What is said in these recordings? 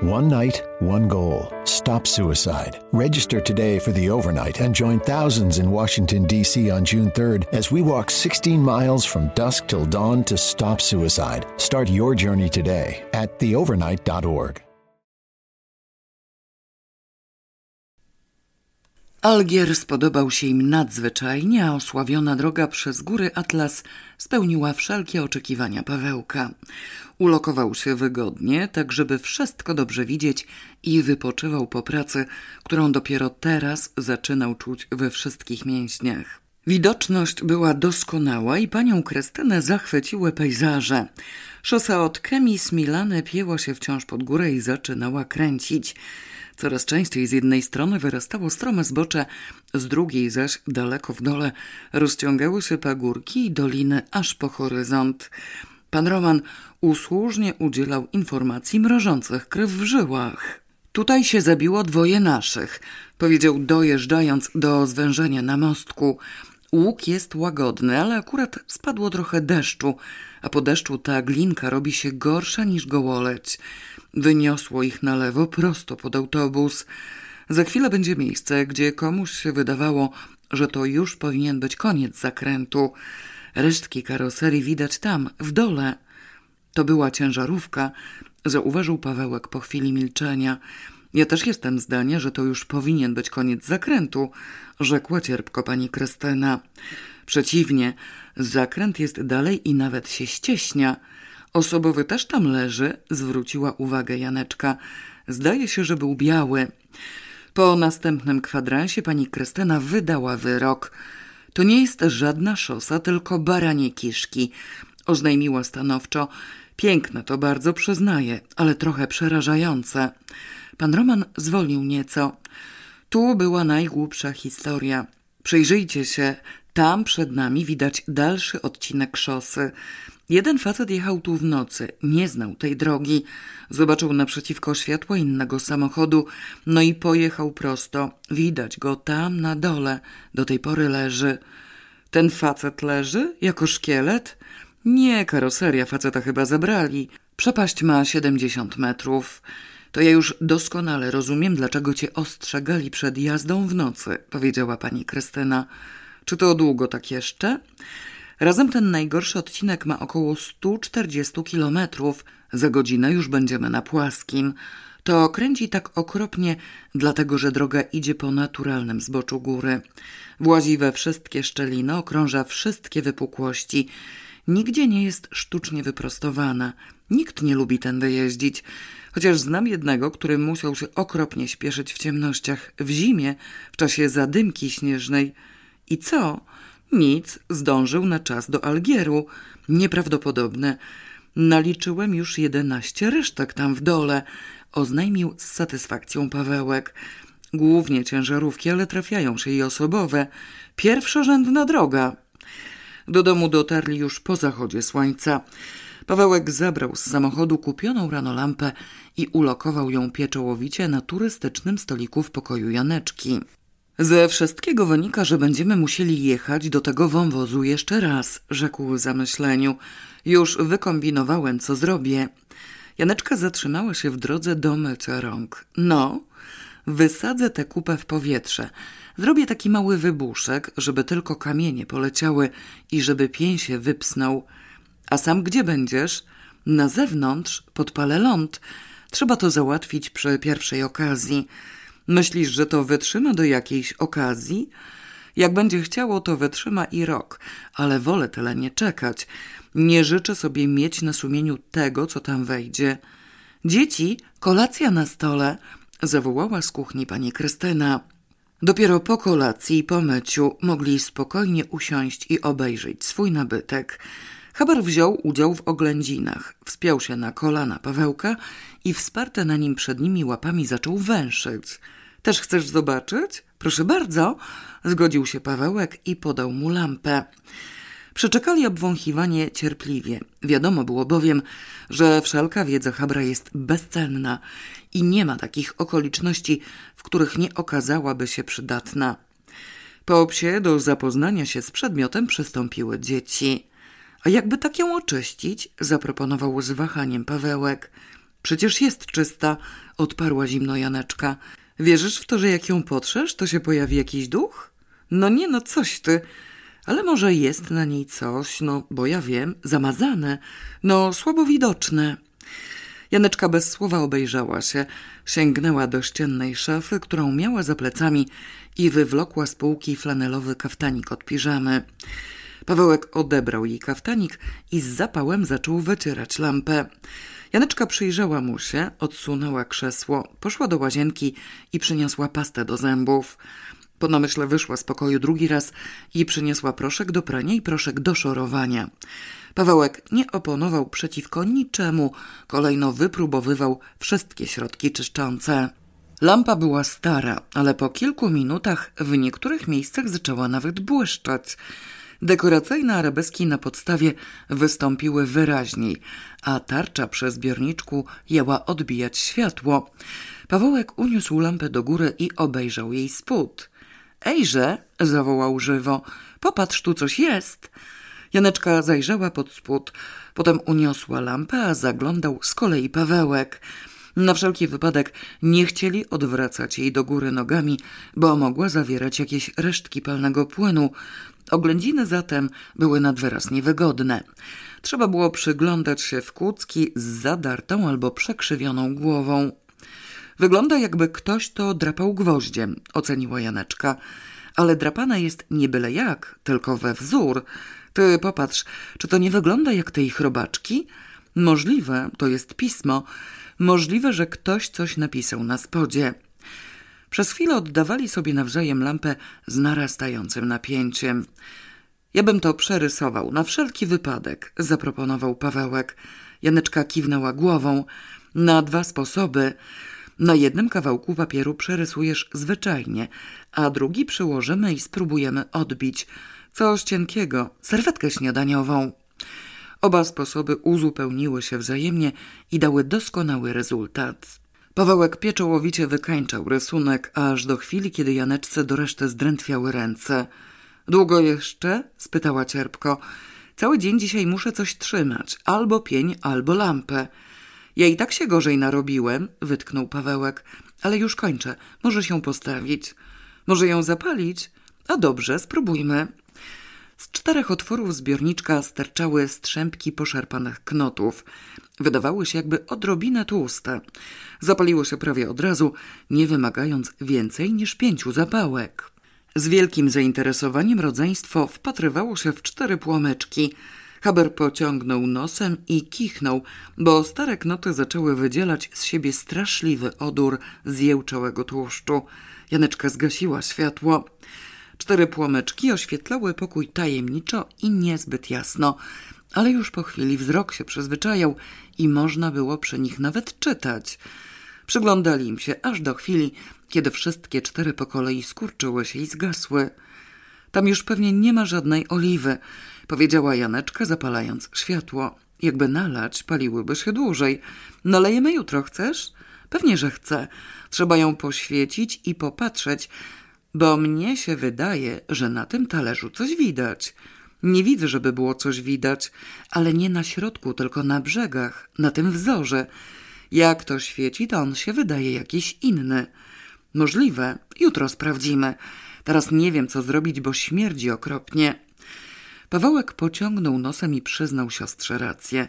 One night, one goal. Stop suicide. Register today for the overnight and join thousands in Washington, D.C. on June 3rd as we walk 16 miles from dusk till dawn to stop suicide. Start your journey today at theovernight.org. Algier spodobał się im nadzwyczajnie, a osławiona droga przez góry Atlas spełniła wszelkie oczekiwania Pawełka. Ulokował się wygodnie, tak żeby wszystko dobrze widzieć i wypoczywał po pracy, którą dopiero teraz zaczynał czuć we wszystkich mięśniach. Widoczność była doskonała i panią Krystynę zachwyciły pejzaże. Szosa od Kemis Milane pięła się wciąż pod górę i zaczynała kręcić. Coraz częściej z jednej strony wyrastało strome zbocze, z drugiej zaś daleko w dole rozciągały się pagórki i doliny aż po horyzont. Pan Roman usłużnie udzielał informacji mrożących krew w żyłach. Tutaj się zabiło dwoje naszych, powiedział dojeżdżając do zwężenia na mostku. Łuk jest łagodny, ale akurat spadło trochę deszczu, a po deszczu ta glinka robi się gorsza niż gołoleć. Wyniosło ich na lewo prosto pod autobus. Za chwilę będzie miejsce, gdzie komuś się wydawało, że to już powinien być koniec zakrętu. Resztki karoserii widać tam, w dole. To była ciężarówka, zauważył Pawełek po chwili milczenia. Ja też jestem zdania, że to już powinien być koniec zakrętu, rzekła cierpko pani Krystyna. Przeciwnie, zakręt jest dalej i nawet się ścieśnia. Osobowy też tam leży, zwróciła uwagę Janeczka. Zdaje się, że był biały. Po następnym kwadransie pani Krystyna wydała wyrok. To nie jest żadna szosa, tylko baranie kiszki, oznajmiła stanowczo. Piękne to bardzo przyznaję, ale trochę przerażające. Pan Roman zwolnił nieco. Tu była najgłupsza historia. Przyjrzyjcie się, tam przed nami widać dalszy odcinek szosy. Jeden facet jechał tu w nocy, nie znał tej drogi. Zobaczył naprzeciwko światła innego samochodu, no i pojechał prosto. Widać go tam na dole, do tej pory leży. Ten facet leży jako szkielet? Nie, karoseria faceta chyba zabrali. Przepaść ma siedemdziesiąt metrów. To ja już doskonale rozumiem, dlaczego cię ostrzegali przed jazdą w nocy, powiedziała pani Krystyna. Czy to długo tak jeszcze? Razem ten najgorszy odcinek ma około 140 kilometrów. Za godzinę już będziemy na płaskim. To kręci tak okropnie, dlatego że droga idzie po naturalnym zboczu góry. Włazi we wszystkie szczeliny, okrąża wszystkie wypukłości. Nigdzie nie jest sztucznie wyprostowana. Nikt nie lubi tędy jeździć. Chociaż znam jednego, który musiał się okropnie śpieszyć w ciemnościach w zimie, w czasie zadymki śnieżnej. I co? Nic, zdążył na czas do Algieru. Nieprawdopodobne. Naliczyłem już jedenaście resztek tam w dole, oznajmił z satysfakcją Pawełek. Głównie ciężarówki, ale trafiają się i osobowe. Pierwszorzędna droga. Do domu dotarli już po zachodzie słońca. Pawełek zabrał z samochodu kupioną rano lampę i ulokował ją pieczołowicie na turystycznym stoliku w pokoju Janeczki. Ze wszystkiego wynika, że będziemy musieli jechać do tego wąwozu jeszcze raz, rzekł w zamyśleniu. Już wykombinowałem, co zrobię. Janeczka zatrzymała się w drodze do mycia rąk. No, wysadzę tę kupę w powietrze. Zrobię taki mały wybuszek, żeby tylko kamienie poleciały i żeby pień się wypsnął. A sam gdzie będziesz? Na zewnątrz, podpalę ląd. Trzeba to załatwić przy pierwszej okazji. Myślisz, że to wytrzyma do jakiejś okazji? Jak będzie chciało, to wytrzyma i rok, ale wolę tyle nie czekać. Nie życzę sobie mieć na sumieniu tego, co tam wejdzie. Dzieci, kolacja na stole, zawołała z kuchni pani Krystyna. Dopiero po kolacji i po myciu mogli spokojnie usiąść i obejrzeć swój nabytek. Habar wziął udział w oględzinach, wspiął się na kolana Pawełka i wsparte na nim przednimi łapami zaczął węszyć. Też chcesz zobaczyć? Proszę bardzo, zgodził się Pawełek i podał mu lampę. Przeczekali obwąchiwanie cierpliwie. Wiadomo było bowiem, że wszelka wiedza Habra jest bezcenna i nie ma takich okoliczności, w których nie okazałaby się przydatna. Po psie do zapoznania się z przedmiotem przystąpiły dzieci. A jakby tak ją oczyścić? zaproponował z wahaniem Pawełek. Przecież jest czysta, odparła zimno Janeczka. Wierzysz w to, że jak ją potrzesz, to się pojawi jakiś duch? No nie, no coś ty. Ale może jest na niej coś, no bo ja wiem, zamazane, no słabo widoczne. Janeczka bez słowa obejrzała się, sięgnęła do ściennej szafy, którą miała za plecami i wywlokła z półki flanelowy kaftanik od piżamy. Pawełek odebrał jej kaftanik i z zapałem zaczął wycierać lampę. Janeczka przyjrzała mu się, odsunęła krzesło, poszła do łazienki i przyniosła pastę do zębów. Po namyśle wyszła z pokoju drugi raz i przyniosła proszek do prania i proszek do szorowania. Pawełek nie oponował przeciwko niczemu, kolejno wypróbowywał wszystkie środki czyszczące. Lampa była stara, ale po kilku minutach w niektórych miejscach zaczęła nawet błyszczeć. Dekoracyjne arabeski na podstawie wystąpiły wyraźniej, a tarcza przy zbiorniczku jęła odbijać światło. Pawełek uniósł lampę do góry i obejrzał jej spód. Ejże, zawołał żywo, popatrz, tu coś jest. Janeczka zajrzała pod spód, potem uniosła lampę, a zaglądał z kolei Pawełek. Na wszelki wypadek nie chcieli odwracać jej do góry nogami, bo mogła zawierać jakieś resztki palnego płynu. Oględziny zatem były nadwyraz niewygodne. Trzeba było przyglądać się w kłódzki z zadartą albo przekrzywioną głową. Wygląda jakby ktoś to drapał gwoździem, oceniła Janeczka. Ale drapana jest nie byle jak, tylko we wzór. Ty popatrz, czy to nie wygląda jak te ich robaczki? Możliwe, to jest pismo. Możliwe, że ktoś coś napisał na spodzie. Przez chwilę oddawali sobie nawzajem lampę z narastającym napięciem. Ja bym to przerysował, na wszelki wypadek, zaproponował Pawełek. Janeczka kiwnęła głową. Na dwa sposoby. Na jednym kawałku papieru przerysujesz zwyczajnie, a drugi przyłożymy i spróbujemy odbić. Coś cienkiego, serwetkę śniadaniową. Oba sposoby uzupełniły się wzajemnie i dały doskonały rezultat. Pawełek pieczołowicie wykańczał rysunek, aż do chwili, kiedy Janeczce do reszty zdrętwiały ręce. Długo jeszcze? spytała cierpko. Cały dzień dzisiaj muszę coś trzymać, albo pień, albo lampę. Ja i tak się gorzej narobiłem, wytknął Pawełek, ale już kończę. Może się postawić. Może ją zapalić? A dobrze, spróbujmy. Z czterech otworów zbiorniczka sterczały strzępki poszarpanych knotów. Wydawały się jakby odrobinę tłuste. Zapaliło się prawie od razu, nie wymagając więcej niż pięciu zapałek. Z wielkim zainteresowaniem rodzeństwo wpatrywało się w cztery płomyczki. Haber pociągnął nosem i kichnął, bo stare knoty zaczęły wydzielać z siebie straszliwy odór zjełczałego tłuszczu. Janeczka zgasiła światło. Cztery płomyczki oświetlały pokój tajemniczo i niezbyt jasno, ale już po chwili wzrok się przyzwyczajał i można było przy nich nawet czytać. Przyglądali im się aż do chwili, kiedy wszystkie cztery po kolei skurczyły się i zgasły. Tam już pewnie nie ma żadnej oliwy, powiedziała Janeczka, zapalając światło. Jakby nalać, paliłyby się dłużej. Nalejemy jutro, chcesz? Pewnie, że chcę. Trzeba ją poświecić i popatrzeć, bo mnie się wydaje, że na tym talerzu coś widać. Nie widzę, żeby było coś widać, ale nie na środku, tylko na brzegach, na tym wzorze. Jak to świeci, to on się wydaje jakiś inny. Możliwe, jutro sprawdzimy. Teraz nie wiem, co zrobić, bo śmierdzi okropnie. Pawełek pociągnął nosem i przyznał siostrze rację.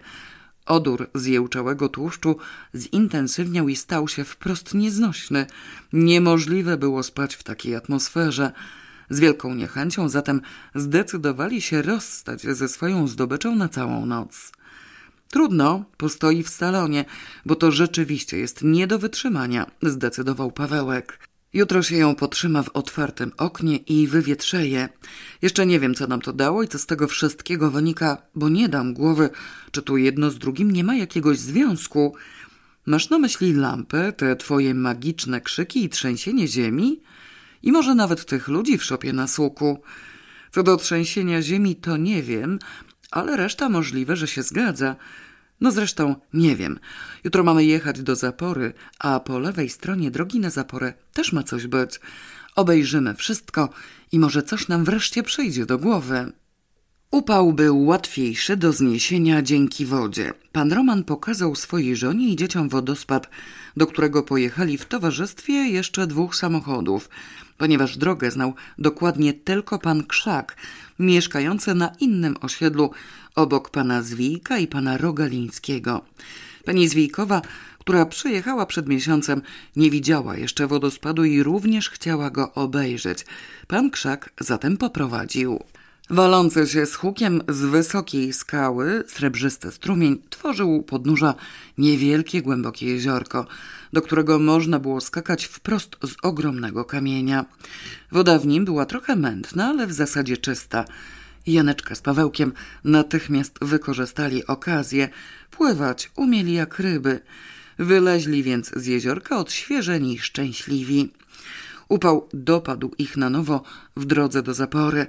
Odór zjełczałego tłuszczu zintensywniał i stał się wprost nieznośny. Niemożliwe było spać w takiej atmosferze. Z wielką niechęcią zatem zdecydowali się rozstać ze swoją zdobyczą na całą noc. Trudno, postoi w salonie, bo to rzeczywiście jest nie do wytrzymania, zdecydował Pawełek. Jutro się ją potrzyma w otwartym oknie i wywietrzeje. Jeszcze nie wiem, co nam to dało i co z tego wszystkiego wynika, bo nie dam głowy, czy tu jedno z drugim nie ma jakiegoś związku. Masz na myśli lampę, te twoje magiczne krzyki i trzęsienie ziemi? I może nawet tych ludzi w szopie na słuku. Co do trzęsienia ziemi, to nie wiem, ale reszta możliwe, że się zgadza. No zresztą nie wiem. Jutro mamy jechać do zapory, a po lewej stronie drogi na zaporę też ma coś być. Obejrzymy wszystko i może coś nam wreszcie przyjdzie do głowy. Upał był łatwiejszy do zniesienia dzięki wodzie. Pan Roman pokazał swojej żonie i dzieciom wodospad, do którego pojechali w towarzystwie jeszcze dwóch samochodów, ponieważ drogę znał dokładnie tylko pan Krzak, mieszkający na innym osiedlu obok pana Zwijka i pana Rogalińskiego. Pani Zwijkowa, która przyjechała przed miesiącem, nie widziała jeszcze wodospadu i również chciała go obejrzeć. Pan Krzak zatem poprowadził. Walący się z hukiem z wysokiej skały, srebrzysty strumień tworzył podnóża niewielkie, głębokie jeziorko, do którego można było skakać wprost z ogromnego kamienia. Woda w nim była trochę mętna, ale w zasadzie czysta. Janeczka z Pawełkiem natychmiast wykorzystali okazję. Pływać umieli jak ryby. Wyleźli więc z jeziorka odświeżeni i szczęśliwi. Upał dopadł ich na nowo w drodze do zapory,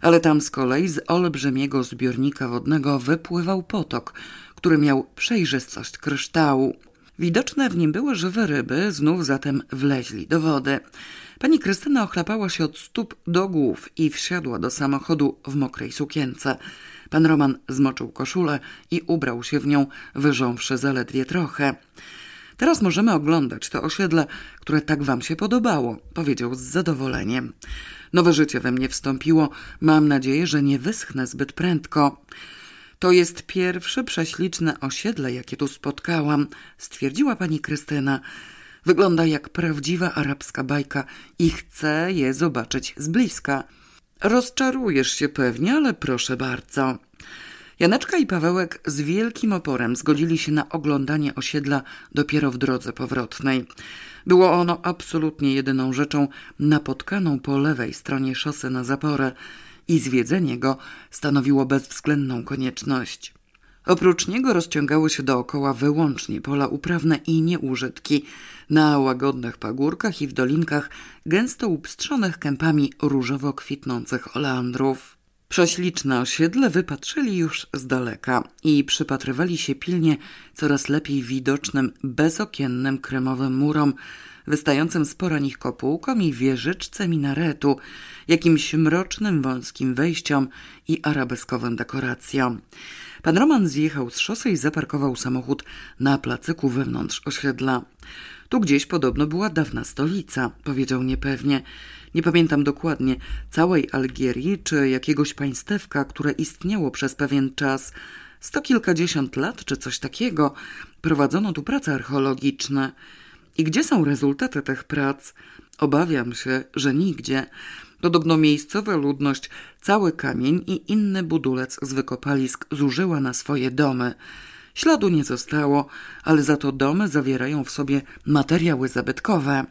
ale tam z kolei z olbrzymiego zbiornika wodnego wypływał potok, który miał przejrzystość kryształu. Widoczne w nim były żywe ryby, znów zatem wleźli do wody. Pani Krystyna ochlapała się od stóp do głów i wsiadła do samochodu w mokrej sukience. Pan Roman zmoczył koszulę i ubrał się w nią, wyżąwszy zaledwie trochę. Teraz możemy oglądać to osiedle, które tak wam się podobało, powiedział z zadowoleniem. Nowe życie we mnie wstąpiło. Mam nadzieję, że nie wyschnę zbyt prędko. To jest pierwsze prześliczne osiedle, jakie tu spotkałam, stwierdziła pani Krystyna. Wygląda jak prawdziwa arabska bajka i chcę je zobaczyć z bliska. Rozczarujesz się pewnie, ale proszę bardzo. Janeczka i Pawełek z wielkim oporem zgodzili się na oglądanie osiedla dopiero w drodze powrotnej. Było ono absolutnie jedyną rzeczą napotkaną po lewej stronie szosy na zaporę i zwiedzenie go stanowiło bezwzględną konieczność. Oprócz niego rozciągały się dookoła wyłącznie pola uprawne i nieużytki, na łagodnych pagórkach i w dolinkach gęsto upstrzonych kępami różowo kwitnących oleandrów. Prześliczne osiedle wypatrzyli już z daleka i przypatrywali się pilnie coraz lepiej widocznym, bezokiennym kremowym murom, wystającym z pora nich kopułkom i wieżyczce minaretu, jakimś mrocznym, wąskim wejściom i arabeskowym dekoracjom. Pan Roman zjechał z szosy i zaparkował samochód na placyku wewnątrz osiedla. Tu gdzieś podobno była dawna stolica, powiedział niepewnie. Nie pamiętam dokładnie całej Algierii czy jakiegoś państewka, które istniało przez pewien czas. Sto kilkadziesiąt lat czy coś takiego. Prowadzono tu prace archeologiczne. I gdzie są rezultaty tych prac? Obawiam się, że nigdzie. Podobno miejscowa ludność cały kamień i inny budulec z wykopalisk zużyła na swoje domy. Śladu nie zostało, ale za to domy zawierają w sobie materiały zabytkowe.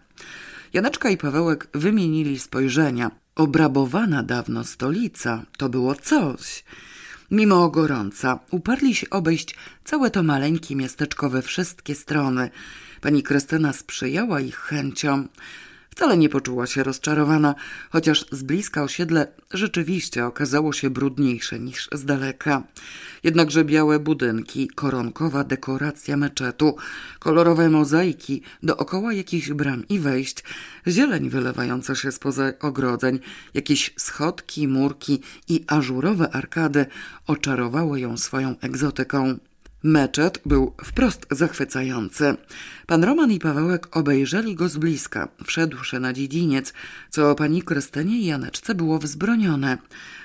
Janeczka i Pawełek wymienili spojrzenia. Obrabowana dawno stolica to było coś. Mimo gorąca uparli się obejść całe to maleńkie miasteczko we wszystkie strony. Pani Krystyna sprzyjała ich chęciom. Wcale nie poczuła się rozczarowana, chociaż z bliska osiedle rzeczywiście okazało się brudniejsze niż z daleka. Jednakże białe budynki, koronkowa dekoracja meczetu, kolorowe mozaiki dookoła jakichś bram i wejść, zieleń wylewająca się spoza ogrodzeń, jakieś schodki, murki i ażurowe arkady oczarowały ją swoją egzotyką. Meczet był wprost zachwycający. Pan Roman i Pawełek obejrzeli go z bliska, wszedłszy na dziedziniec, co pani Krystynie i Janeczce było wzbronione.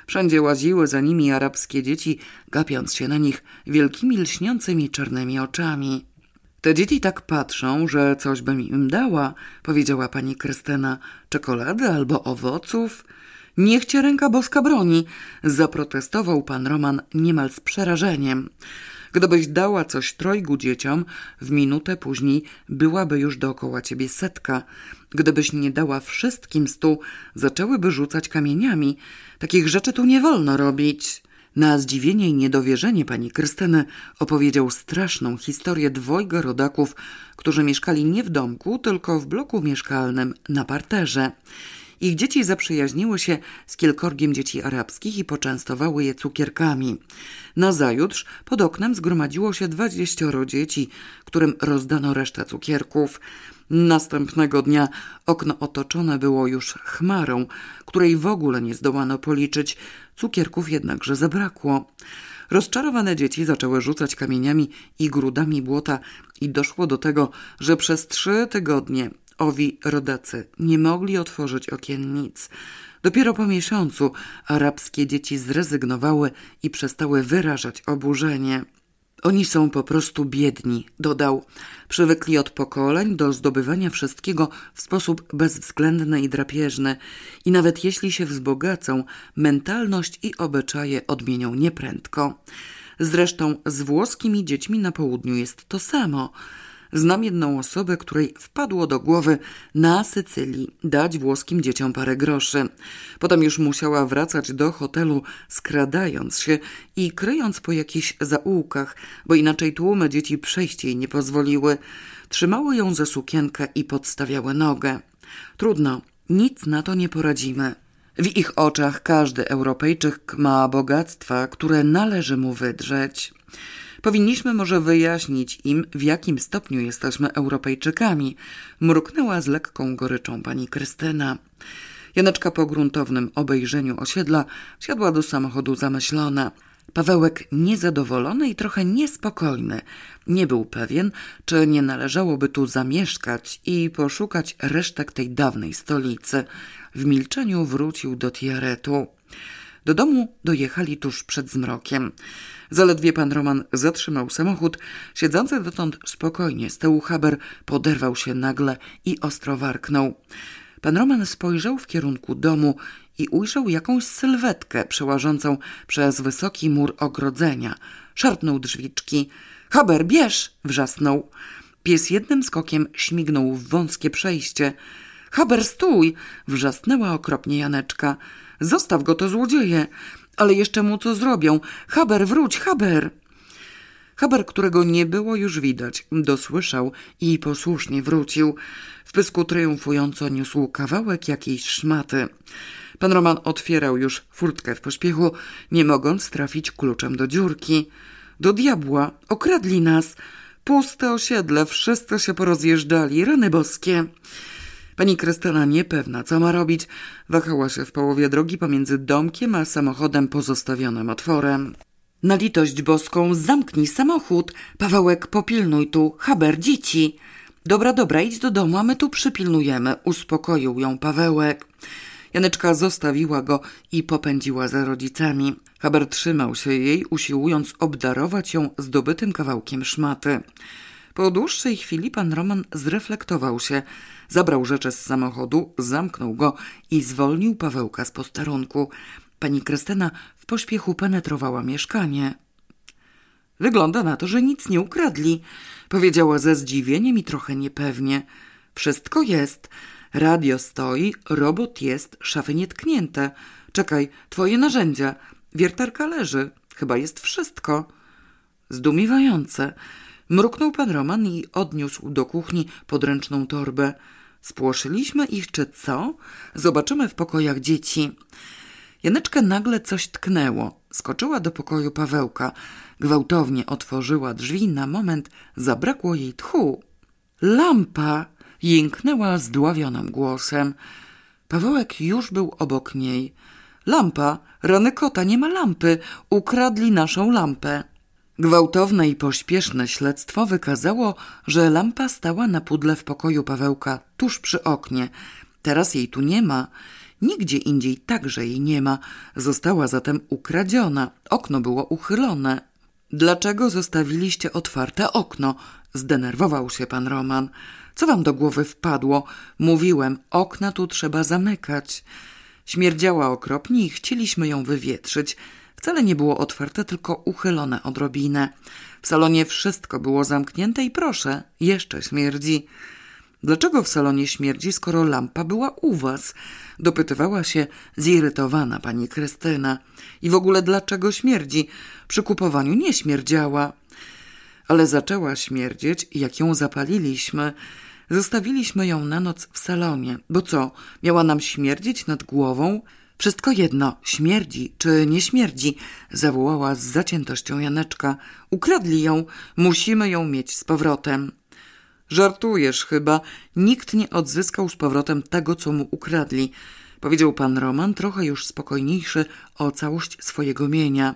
Wszędzie łaziły za nimi arabskie dzieci, gapiąc się na nich wielkimi lśniącymi czarnymi oczami. Te dzieci tak patrzą, że coś bym im dała, powiedziała pani Krystyna. Czekolady albo owoców? Niech cię ręka boska broni, zaprotestował pan Roman niemal z przerażeniem. Gdybyś dała coś trojgu dzieciom, w minutę później byłaby już dookoła ciebie setka. Gdybyś nie dała wszystkim stu, zaczęłyby rzucać kamieniami. Takich rzeczy tu nie wolno robić. Na zdziwienie i niedowierzenie pani Krystyny opowiedział straszną historię dwojga rodaków, którzy mieszkali nie w domku, tylko w bloku mieszkalnym na parterze. Ich dzieci zaprzyjaźniły się z kilkorgiem dzieci arabskich i poczęstowały je cukierkami. Nazajutrz pod oknem zgromadziło się dwadzieścioro dzieci, którym rozdano resztę cukierków. Następnego dnia okno otoczone było już chmarą, której w ogóle nie zdołano policzyć. Cukierków jednakże zabrakło. Rozczarowane dzieci zaczęły rzucać kamieniami i grudami błota i doszło do tego, że przez trzy tygodnie owi rodacy nie mogli otworzyć okiennic. Dopiero po miesiącu arabskie dzieci zrezygnowały i przestały wyrażać oburzenie. Oni są po prostu biedni, dodał. Przywykli od pokoleń do zdobywania wszystkiego w sposób bezwzględny i drapieżny i nawet jeśli się wzbogacą, mentalność i obyczaje odmienią nieprędko. Zresztą z włoskimi dziećmi na południu jest to samo. Znam jedną osobę, której wpadło do głowy na Sycylii dać włoskim dzieciom parę groszy. Potem już musiała wracać do hotelu, skradając się i kryjąc po jakichś zaułkach, bo inaczej tłumy dzieci przejść jej nie pozwoliły. Trzymały ją za sukienkę i podstawiały nogę. Trudno, nic na to nie poradzimy. W ich oczach każdy Europejczyk ma bogactwa, które należy mu wydrzeć. Powinniśmy może wyjaśnić im, w jakim stopniu jesteśmy Europejczykami, mruknęła z lekką goryczą pani Krystyna. Janeczka po gruntownym obejrzeniu osiedla wsiadła do samochodu zamyślona. Pawełek niezadowolony i trochę niespokojny. Nie był pewien, czy nie należałoby tu zamieszkać i poszukać resztek tej dawnej stolicy. W milczeniu wrócił do Tiaretu. Do domu dojechali tuż przed zmrokiem. Zaledwie pan Roman zatrzymał samochód, siedzący dotąd spokojnie z tyłu Haber poderwał się nagle i ostro warknął. Pan Roman spojrzał w kierunku domu i ujrzał jakąś sylwetkę przełażącą przez wysoki mur ogrodzenia. Szarpnął drzwiczki. Haber, bierz! wrzasnął. Pies jednym skokiem śmignął w wąskie przejście. Haber, stój! wrzasnęła okropnie Janeczka. Zostaw go, to złodzieje. Ale jeszcze mu co zrobią. Haber, wróć, Haber! Haber, którego nie było już widać, dosłyszał i posłusznie wrócił. W pysku triumfująco niósł kawałek jakiejś szmaty. Pan Roman otwierał już furtkę w pośpiechu, nie mogąc trafić kluczem do dziurki. Do diabła, okradli nas. Puste osiedle, wszyscy się porozjeżdżali, rany boskie. Pani Krystyna, niepewna, co ma robić, wahała się w połowie drogi pomiędzy domkiem a samochodem pozostawionym otworem. Na litość boską zamknij samochód. Pawełek, popilnuj tu. Haber, dzieci. Dobra, dobra, idź do domu, a my tu przypilnujemy. Uspokoił ją Pawełek. Janeczka zostawiła go i popędziła za rodzicami. Haber trzymał się jej, usiłując obdarować ją zdobytym kawałkiem szmaty. Po dłuższej chwili pan Roman zreflektował się, zabrał rzeczy z samochodu, zamknął go i zwolnił Pawełka z posterunku. Pani Krystyna w pośpiechu penetrowała mieszkanie. Wygląda na to, że nic nie ukradli, powiedziała ze zdziwieniem i trochę niepewnie. Wszystko jest. Radio stoi, robot jest, szafy nietknięte. Czekaj, twoje narzędzia. Wiertarka leży. Chyba jest wszystko. Zdumiewające. Mruknął pan Roman i odniósł do kuchni podręczną torbę. Spłoszyliśmy ich, czy co? Zobaczymy w pokojach dzieci. Janeczkę nagle coś tknęło. Skoczyła do pokoju Pawełka. Gwałtownie otworzyła drzwi. Na moment zabrakło jej tchu. Lampa! Jęknęła zdławionym głosem. Pawełek już był obok niej. Lampa! Rany kota, nie ma lampy! Ukradli naszą lampę. Gwałtowne i pośpieszne śledztwo wykazało, że lampa stała na pudle w pokoju Pawełka tuż przy oknie. Teraz jej tu nie ma. Nigdzie indziej także jej nie ma. Została zatem ukradziona. Okno było uchylone. Dlaczego zostawiliście otwarte okno? Zdenerwował się pan Roman. Co wam do głowy wpadło? Mówiłem, okna tu trzeba zamykać. Śmierdziała okropnie i chcieliśmy ją wywietrzyć. Wcale nie było otwarte, tylko uchylone odrobinę. W salonie wszystko było zamknięte i proszę, jeszcze śmierdzi. Dlaczego w salonie śmierdzi, skoro lampa była u was? Dopytywała się zirytowana pani Krystyna. I w ogóle dlaczego śmierdzi? Przy kupowaniu nie śmierdziała. Ale zaczęła śmierdzieć, jak ją zapaliliśmy. Zostawiliśmy ją na noc w salonie. Bo co, miała nam śmierdzić nad głową? Wszystko jedno, śmierdzi czy nie śmierdzi, zawołała z zaciętością Janeczka. Ukradli ją, musimy ją mieć z powrotem. Żartujesz chyba, nikt nie odzyskał z powrotem tego, co mu ukradli. powiedział pan Roman, trochę już spokojniejszy o całość swojego mienia.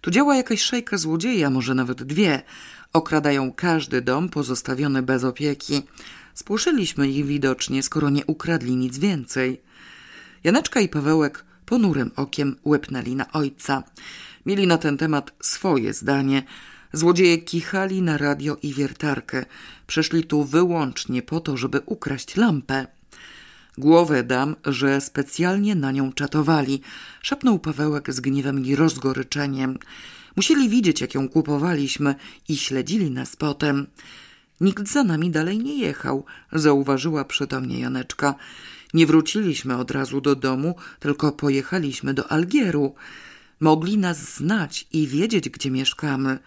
Tu działa jakaś szejka złodzieja, może nawet dwie. Okradają każdy dom pozostawiony bez opieki. Spłoszyliśmy ich widocznie, skoro nie ukradli nic więcej. Janeczka i Pawełek ponurym okiem łepnęli na ojca. Mieli na ten temat swoje zdanie. Złodzieje kichali na radio i wiertarkę. Przeszli tu wyłącznie po to, żeby ukraść lampę. Głowę dam, że specjalnie na nią czatowali, szepnął Pawełek z gniewem i rozgoryczeniem. Musieli widzieć, jak ją kupowaliśmy i śledzili nas potem. Nikt za nami dalej nie jechał, zauważyła przytomnie Janeczka. Nie wróciliśmy od razu do domu, tylko pojechaliśmy do Algieru. Mogli nas znać i wiedzieć, gdzie mieszkamy.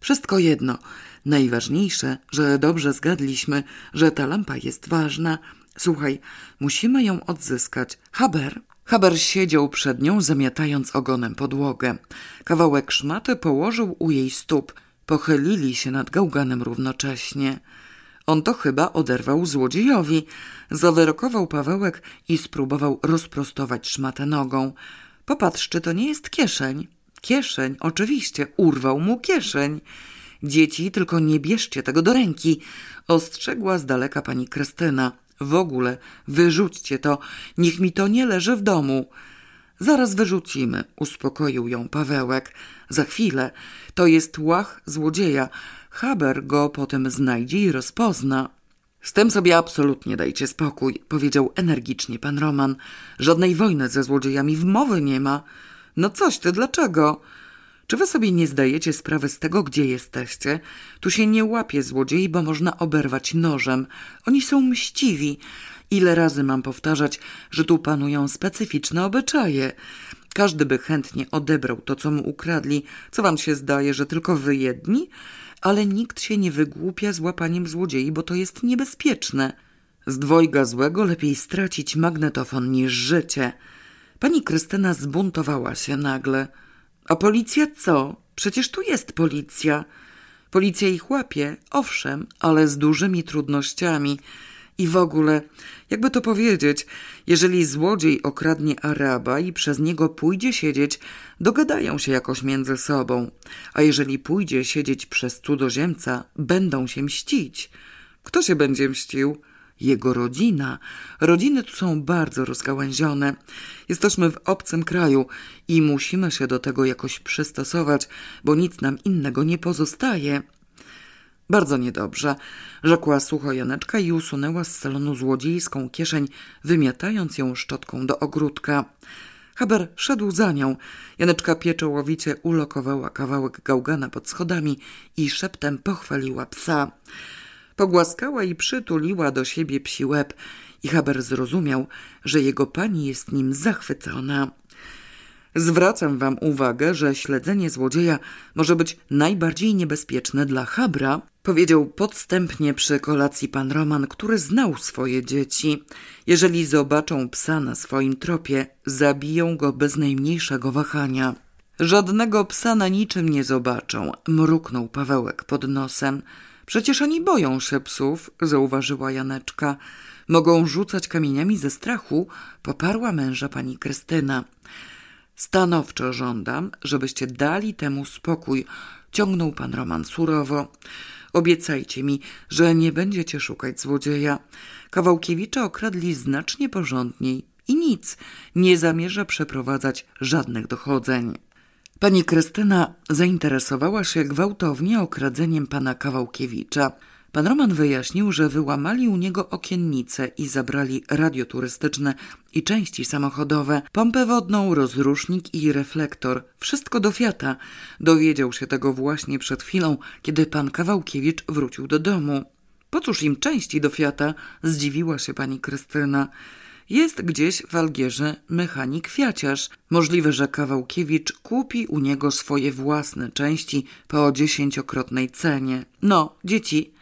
Wszystko jedno. Najważniejsze, że dobrze zgadliśmy, że ta lampa jest ważna. Słuchaj, musimy ją odzyskać. Haber. Haber siedział przed nią, zamiatając ogonem podłogę. Kawałek szmaty położył u jej stóp. Pochylili się nad gałganem równocześnie. On to chyba oderwał złodziejowi. Zawyrokował Pawełek i spróbował rozprostować szmatę nogą. Popatrz, czy to nie jest kieszeń. Kieszeń, oczywiście, urwał mu kieszeń. Dzieci, tylko nie bierzcie tego do ręki, ostrzegła z daleka pani Krystyna. W ogóle wyrzućcie to, niech mi to nie leży w domu. Zaraz wyrzucimy, uspokoił ją Pawełek. Za chwilę. To jest łach złodzieja. Haber go potem znajdzie i rozpozna. Z tym sobie absolutnie dajcie spokój, powiedział energicznie pan Roman. Żadnej wojny ze złodziejami w mowy nie ma. No coś ty, dlaczego? Czy wy sobie nie zdajecie sprawy z tego, gdzie jesteście? Tu się nie łapie złodziei, bo można oberwać nożem. Oni są mściwi. Ile razy mam powtarzać, że tu panują specyficzne obyczaje. Każdy by chętnie odebrał to, co mu ukradli. Co wam się zdaje, że tylko wy jedni? Ale nikt się nie wygłupia z łapaniem złodziei, bo to jest niebezpieczne. Z dwojga złego lepiej stracić magnetofon niż życie. Pani Krystyna zbuntowała się nagle. A policja co? Przecież tu jest policja. Policja ich łapie, owszem, ale z dużymi trudnościami. I w ogóle, jakby to powiedzieć, jeżeli złodziej okradnie Araba i przez niego pójdzie siedzieć, dogadają się jakoś między sobą, a jeżeli pójdzie siedzieć przez cudzoziemca, będą się mścić. Kto się będzie mścił? Jego rodzina. Rodziny tu są bardzo rozgałęzione. Jesteśmy w obcym kraju i musimy się do tego jakoś przystosować, bo nic nam innego nie pozostaje. Bardzo niedobrze, rzekła sucho Janeczka i usunęła z salonu złodziejską kieszeń, wymiatając ją szczotką do ogródka. Haber szedł za nią. Janeczka pieczołowicie ulokowała kawałek gałgana pod schodami i szeptem pochwaliła psa. Pogłaskała i przytuliła do siebie psi łeb i Haber zrozumiał, że jego pani jest nim zachwycona. Zwracam wam uwagę, że śledzenie złodzieja może być najbardziej niebezpieczne dla Habra, powiedział podstępnie przy kolacji pan Roman, który znał swoje dzieci. Jeżeli zobaczą psa na swoim tropie, zabiją go bez najmniejszego wahania. Żadnego psa na niczym nie zobaczą, mruknął Pawełek pod nosem. Przecież oni boją się psów, zauważyła Janeczka. Mogą rzucać kamieniami ze strachu, poparła męża pani Krystyna. Stanowczo żądam, żebyście dali temu spokój, ciągnął pan Roman surowo. Obiecajcie mi, że nie będziecie szukać złodzieja. Kawałkiewicza okradli znacznie porządniej i nic, nie zamierza przeprowadzać żadnych dochodzeń. Pani Krystyna zainteresowała się gwałtownie okradzeniem pana Kawałkiewicza. Pan Roman wyjaśnił, że wyłamali u niego okiennice i zabrali radio turystyczne i części samochodowe, pompę wodną, rozrusznik i reflektor. Wszystko do Fiata. Dowiedział się tego właśnie przed chwilą, kiedy pan Kawałkiewicz wrócił do domu. Po cóż im części do Fiata? Zdziwiła się pani Krystyna. Jest gdzieś w Algierze mechanik fiaciarz. Możliwe, że Kawałkiewicz kupi u niego swoje własne części po dziesięciokrotnej cenie. No, dzieci.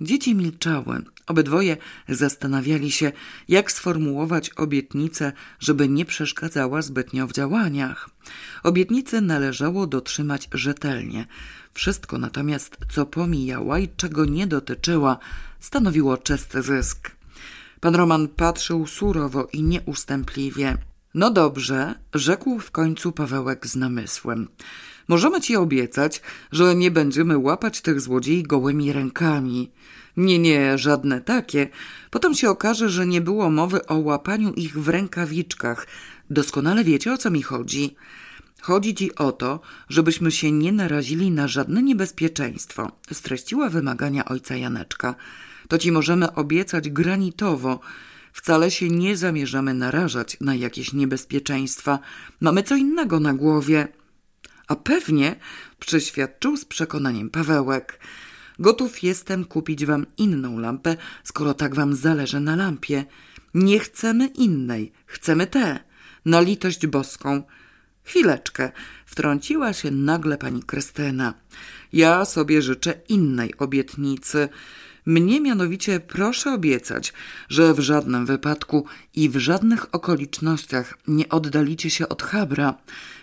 Dzieci milczały. Obydwoje zastanawiali się, jak sformułować obietnicę, żeby nie przeszkadzała zbytnio w działaniach. Obietnicę należało dotrzymać rzetelnie. Wszystko natomiast, co pomijała i czego nie dotyczyła, stanowiło czysty zysk. Pan Roman patrzył surowo i nieustępliwie. No dobrze, rzekł w końcu Pawełek z namysłem. Możemy ci obiecać, że nie będziemy łapać tych złodziei gołymi rękami. Nie, nie, żadne takie. Potem się okaże, że nie było mowy o łapaniu ich w rękawiczkach. Doskonale wiecie, o co mi chodzi. Chodzi ci o to, żebyśmy się nie narazili na żadne niebezpieczeństwo, streściła wymagania ojca Janeczka. To ci możemy obiecać granitowo. Wcale się nie zamierzamy narażać na jakieś niebezpieczeństwa. Mamy co innego na głowie. A pewnie, przeświadczył z przekonaniem Pawełek. Gotów jestem kupić wam inną lampę, skoro tak wam zależy na lampie. Nie chcemy innej, chcemy tę, na litość boską. Chwileczkę, wtrąciła się nagle pani Krystyna. Ja sobie życzę innej obietnicy. Mnie mianowicie proszę obiecać, że w żadnym wypadku i w żadnych okolicznościach nie oddalicie się od Habra.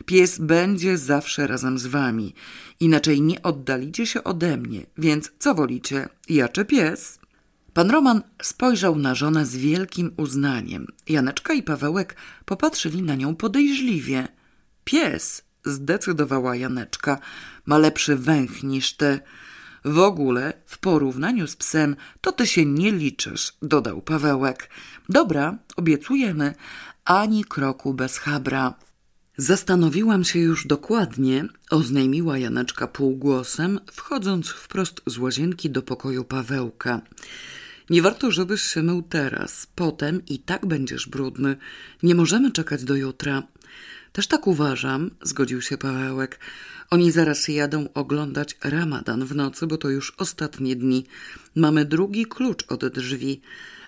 Pies będzie zawsze razem z wami. Inaczej nie oddalicie się ode mnie. Więc co wolicie, ja czy pies? Pan Roman spojrzał na żonę z wielkim uznaniem. Janeczka i Pawełek popatrzyli na nią podejrzliwie. Pies, zdecydowała Janeczka, ma lepszy węch niż ty. W ogóle, w porównaniu z psem, to ty się nie liczysz, dodał Pawełek. Dobra, obiecujemy, ani kroku bez habra. Zastanowiłam się już dokładnie, oznajmiła Janeczka półgłosem, wchodząc wprost z łazienki do pokoju Pawełka. Nie warto, żebyś się mył teraz. Potem i tak będziesz brudny. Nie możemy czekać do jutra. Też tak uważam, zgodził się Pawełek. Oni zaraz jadą oglądać ramadan w nocy, bo to już ostatnie dni. Mamy drugi klucz od drzwi,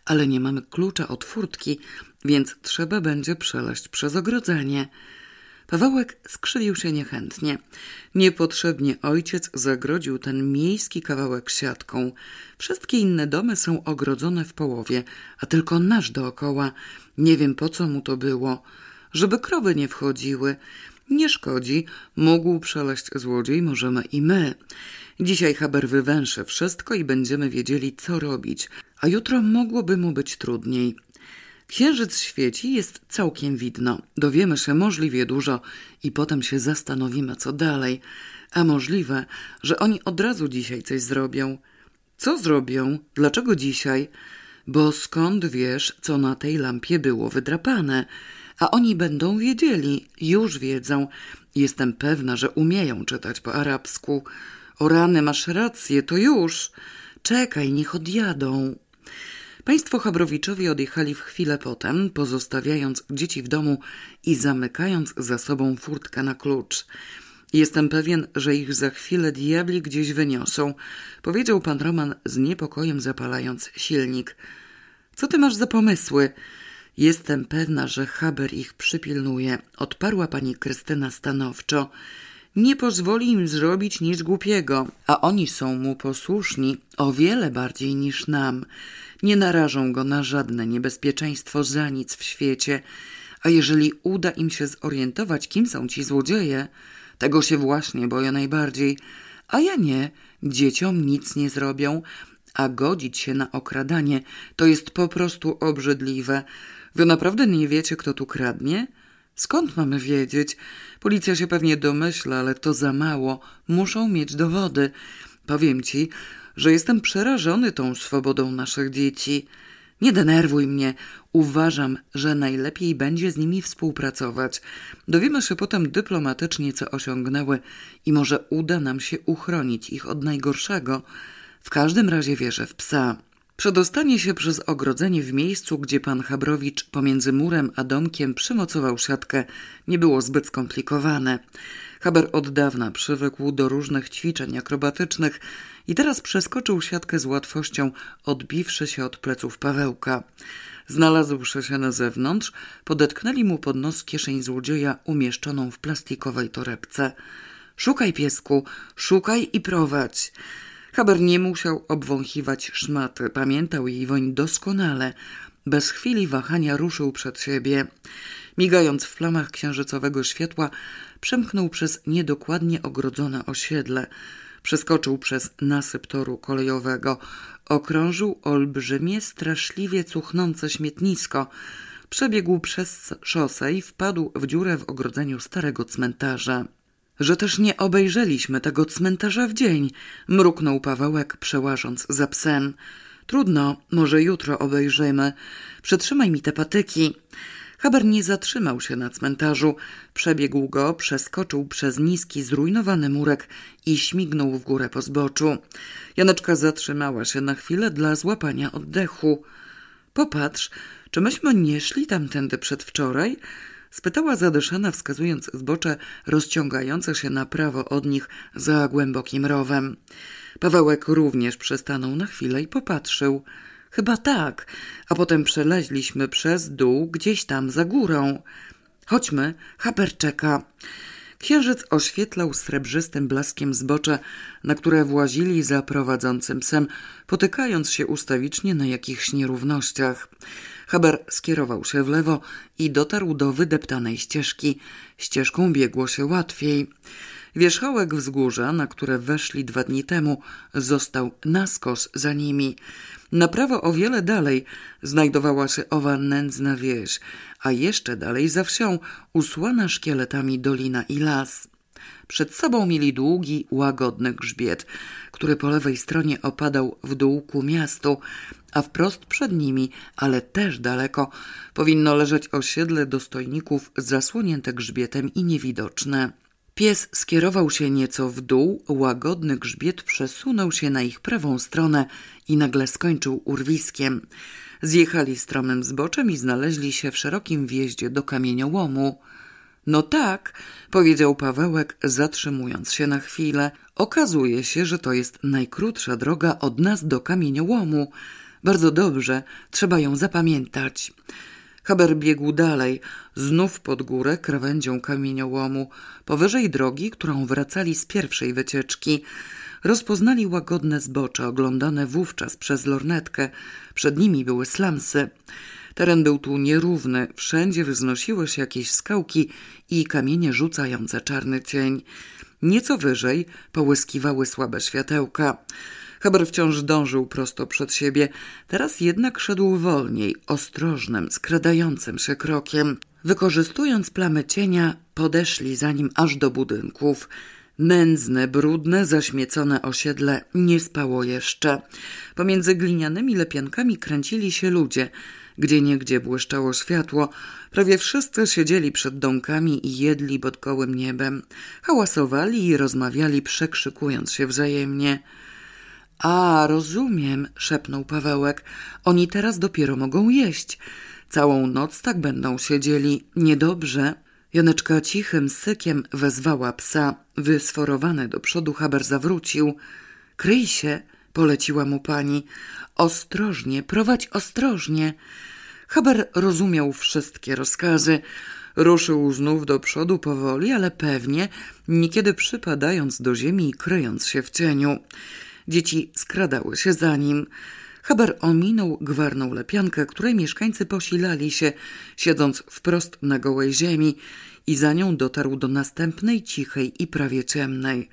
ale nie mamy klucza od furtki, więc trzeba będzie przeleść przez ogrodzenie. Pawełek skrzywił się niechętnie. Niepotrzebnie ojciec zagrodził ten miejski kawałek siatką. Wszystkie inne domy są ogrodzone w połowie, a tylko nasz dookoła. Nie wiem po co mu to było. Żeby krowy nie wchodziły. Nie szkodzi, mógł przeleść złodziej, możemy i my. Dzisiaj Haber wywęszy wszystko i będziemy wiedzieli, co robić, a jutro mogłoby mu być trudniej. Księżyc świeci, jest całkiem widno. Dowiemy się możliwie dużo i potem się zastanowimy, co dalej. A możliwe, że oni od razu dzisiaj coś zrobią. Co zrobią? Dlaczego dzisiaj? Bo skąd wiesz, co na tej lampie było wydrapane? A oni będą wiedzieli, już wiedzą. Jestem pewna, że umieją czytać po arabsku. O rany, masz rację, to już. Czekaj, niech odjadą. Państwo Chabrowiczowie odjechali w chwilę potem, pozostawiając dzieci w domu i zamykając za sobą furtkę na klucz. Jestem pewien, że ich za chwilę diabli gdzieś wyniosą, powiedział pan Roman z niepokojem zapalając silnik. Co ty masz za pomysły? Jestem pewna, że Haber ich przypilnuje, odparła pani Krystyna stanowczo. Nie pozwoli im zrobić nic głupiego, a oni są mu posłuszni o wiele bardziej niż nam. Nie narażą go na żadne niebezpieczeństwo za nic w świecie, a jeżeli uda im się zorientować, kim są ci złodzieje, tego się właśnie boję najbardziej, a ja nie, dzieciom nic nie zrobią, a godzić się na okradanie to jest po prostu obrzydliwe. Wy naprawdę nie wiecie, kto tu kradnie? Skąd mamy wiedzieć? Policja się pewnie domyśla, ale to za mało. Muszą mieć dowody. Powiem ci, że jestem przerażony tą swobodą naszych dzieci. Nie denerwuj mnie. Uważam, że najlepiej będzie z nimi współpracować. Dowiemy się potem dyplomatycznie, co osiągnęły i może uda nam się uchronić ich od najgorszego. W każdym razie wierzę w psa. Przedostanie się przez ogrodzenie w miejscu, gdzie pan Habrowicz pomiędzy murem a domkiem przymocował siatkę, nie było zbyt skomplikowane. Haber od dawna przywykł do różnych ćwiczeń akrobatycznych i teraz przeskoczył siatkę z łatwością, odbiwszy się od pleców Pawełka. Znalazłszy się na zewnątrz, podetknęli mu pod nos kieszeń złodzieja umieszczoną w plastikowej torebce. Szukaj, piesku, szukaj i prowadź. Haber nie musiał obwąchiwać szmaty, pamiętał jej woń doskonale. Bez chwili wahania ruszył przed siebie. Migając w plamach księżycowego światła, przemknął przez niedokładnie ogrodzone osiedle. Przeskoczył przez nasyp toru kolejowego. okrążył olbrzymie, straszliwie cuchnące śmietnisko. Przebiegł przez szosę i wpadł w dziurę w ogrodzeniu starego cmentarza. Że też nie obejrzeliśmy tego cmentarza w dzień, mruknął Pawełek, przełażąc za psem. Trudno, może jutro obejrzymy. Przytrzymaj mi te patyki. Haber nie zatrzymał się na cmentarzu. Przebiegł go, przeskoczył przez niski, zrujnowany murek i śmignął w górę po zboczu. Janeczka zatrzymała się na chwilę dla złapania oddechu. Popatrz, czy myśmy nie szli tamtędy przedwczoraj? Spytała zadyszana, wskazując zbocze rozciągające się na prawo od nich za głębokim rowem. Pawełek również przystanął na chwilę i popatrzył. Chyba tak, a potem przeleźliśmy przez dół gdzieś tam za górą. Chodźmy, Haber czeka. Księżyc oświetlał srebrzystym blaskiem zbocze, na które włazili za prowadzącym psem, potykając się ustawicznie na jakichś nierównościach. Haber skierował się w lewo i dotarł do wydeptanej ścieżki. Ścieżką biegło się łatwiej. Wierzchołek wzgórza, na które weszli dwa dni temu, został naskos za nimi. Na prawo o wiele dalej znajdowała się owa nędzna wieś, a jeszcze dalej za wsią usłana szkieletami dolina i las. Przed sobą mieli długi, łagodny grzbiet, który po lewej stronie opadał w dół ku miastu, a wprost przed nimi, ale też daleko, powinno leżeć osiedle dostojników zasłonięte grzbietem i niewidoczne. Pies skierował się nieco w dół, łagodny grzbiet przesunął się na ich prawą stronę i nagle skończył urwiskiem. Zjechali stromym zboczem i znaleźli się w szerokim wjeździe do kamieniołomu. No tak, powiedział Pawełek, zatrzymując się na chwilę. Okazuje się, że to jest najkrótsza droga od nas do kamieniołomu. Bardzo dobrze, trzeba ją zapamiętać. Haber biegł dalej, znów pod górę krawędzią kamieniołomu, powyżej drogi, którą wracali z pierwszej wycieczki. Rozpoznali łagodne zbocze, oglądane wówczas przez lornetkę. Przed nimi były slamsy. Teren był tu nierówny, wszędzie wznosiły się jakieś skałki i kamienie rzucające czarny cień. Nieco wyżej połyskiwały słabe światełka. Haber wciąż dążył prosto przed siebie, teraz jednak szedł wolniej, ostrożnym, skradającym się krokiem. Wykorzystując plamy cienia, podeszli za nim aż do budynków. Nędzne, brudne, zaśmiecone osiedle nie spało jeszcze. Pomiędzy glinianymi lepiankami kręcili się ludzie. Gdzie niegdzie błyszczało światło. Prawie wszyscy siedzieli przed domkami i jedli pod gołym niebem. Hałasowali i rozmawiali, przekrzykując się wzajemnie. A, rozumiem, szepnął Pawełek. Oni teraz dopiero mogą jeść. Całą noc tak będą siedzieli. Niedobrze. Janeczka cichym sykiem wezwała psa. Wysforowany do przodu Haber zawrócił. Kryj się, poleciła mu pani. Ostrożnie, prowadź ostrożnie. Haber rozumiał wszystkie rozkazy. Ruszył znów do przodu powoli, ale pewnie, niekiedy przypadając do ziemi i kryjąc się w cieniu. Dzieci skradały się za nim. Haber ominął gwarną lepiankę, której mieszkańcy posilali się, siedząc wprost na gołej ziemi i za nią dotarł do następnej cichej i prawie ciemnej.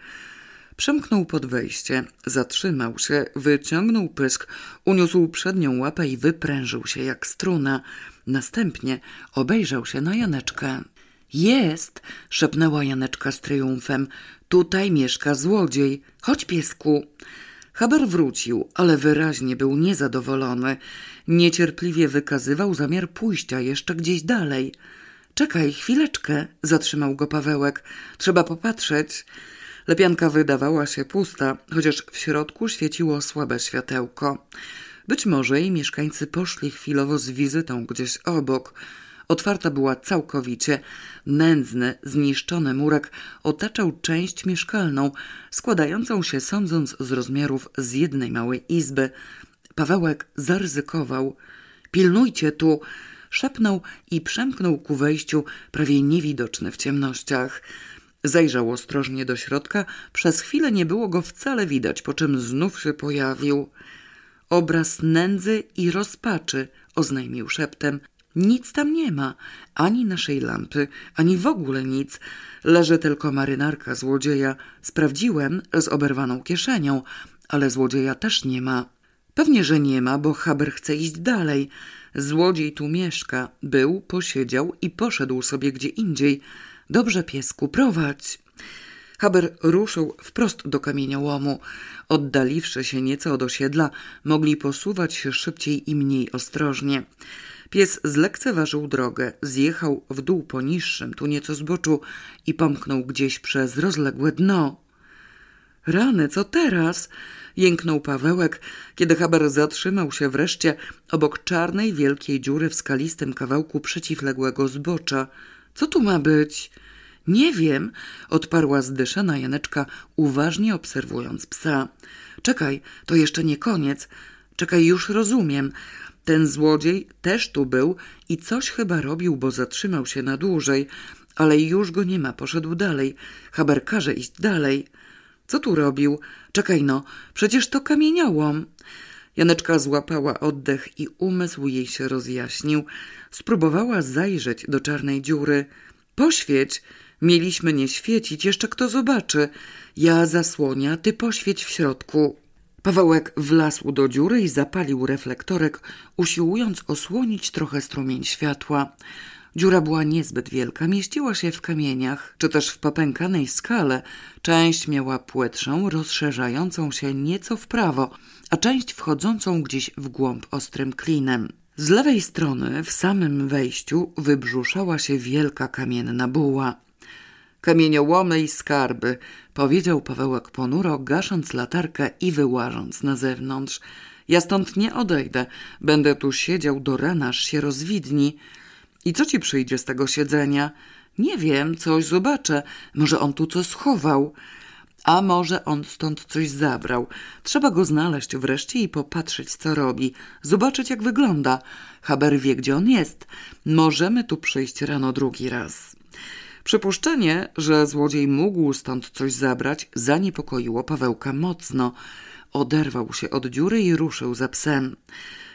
Przemknął pod wejście, zatrzymał się, wyciągnął pysk, uniósł przednią łapę i wyprężył się jak struna. Następnie obejrzał się na Janeczkę. Jest, szepnęła Janeczka z triumfem. Tutaj mieszka złodziej. Chodź, piesku. Haber wrócił, ale wyraźnie był niezadowolony. Niecierpliwie wykazywał zamiar pójścia jeszcze gdzieś dalej. Czekaj, chwileczkę, zatrzymał go Pawełek. Trzeba popatrzeć. Lepianka wydawała się pusta, chociaż w środku świeciło słabe światełko. Być może i mieszkańcy poszli chwilowo z wizytą gdzieś obok. Otwarta była całkowicie. Nędzny, zniszczony murek otaczał część mieszkalną, składającą się, sądząc z rozmiarów, z jednej małej izby. Pawełek zaryzykował. Pilnujcie tu! Szepnął i przemknął ku wejściu, prawie niewidoczny w ciemnościach. Zajrzał ostrożnie do środka, przez chwilę nie było go wcale widać, po czym znów się pojawił. Obraz nędzy i rozpaczy, oznajmił szeptem. Nic tam nie ma, ani naszej lampy, ani w ogóle nic. Leży tylko marynarka złodzieja. Sprawdziłem z oberwaną kieszenią, ale złodzieja też nie ma. Pewnie, że nie ma, bo Haber chce iść dalej. Złodziej tu mieszka. Był, posiedział i poszedł sobie gdzie indziej. Dobrze, piesku, prowadź. Haber ruszył wprost do kamieniołomu. Oddaliwszy się nieco od osiedla, mogli posuwać się szybciej i mniej ostrożnie. Pies zlekceważył drogę, zjechał w dół po niższym, tu nieco zboczu i pomknął gdzieś przez rozległe dno. Rany, co teraz? Jęknął Pawełek, kiedy Haber zatrzymał się wreszcie obok czarnej wielkiej dziury w skalistym kawałku przeciwległego zbocza. Co tu ma być? Nie wiem, odparła zdyszana Janeczka, uważnie obserwując psa. Czekaj, to jeszcze nie koniec. Czekaj, już rozumiem. Ten złodziej też tu był i coś chyba robił, bo zatrzymał się na dłużej, ale już go nie ma, poszedł dalej. Haber każe iść dalej. Co tu robił? Czekaj no, przecież to kamieniałom. Janeczka złapała oddech i umysł jej się rozjaśnił. Spróbowała zajrzeć do czarnej dziury. Poświeć! Mieliśmy nie świecić, jeszcze kto zobaczy. Ja zasłonia, ty poświeć w środku. Pawełek wlazł do dziury i zapalił reflektorek, usiłując osłonić trochę strumień światła. Dziura była niezbyt wielka, mieściła się w kamieniach, czy też w popękanej skale. Część miała płetszą, rozszerzającą się nieco w prawo, a część wchodzącą gdzieś w głąb ostrym klinem. Z lewej strony, w samym wejściu, wybrzuszała się wielka kamienna buła. Kamieniołomy i skarby, powiedział Pawełek ponuro, gasząc latarkę i wyłażąc na zewnątrz. Ja stąd nie odejdę, będę tu siedział do rana, aż się rozwidni. I co ci przyjdzie z tego siedzenia? Nie wiem, coś zobaczę. Może on tu co schował. A może on stąd coś zabrał. Trzeba go znaleźć wreszcie i popatrzeć, co robi. Zobaczyć, jak wygląda. Haber wie, gdzie on jest. Możemy tu przyjść rano drugi raz. Przypuszczenie, że złodziej mógł stąd coś zabrać, zaniepokoiło Pawełka mocno. Oderwał się od dziury i ruszył za psem.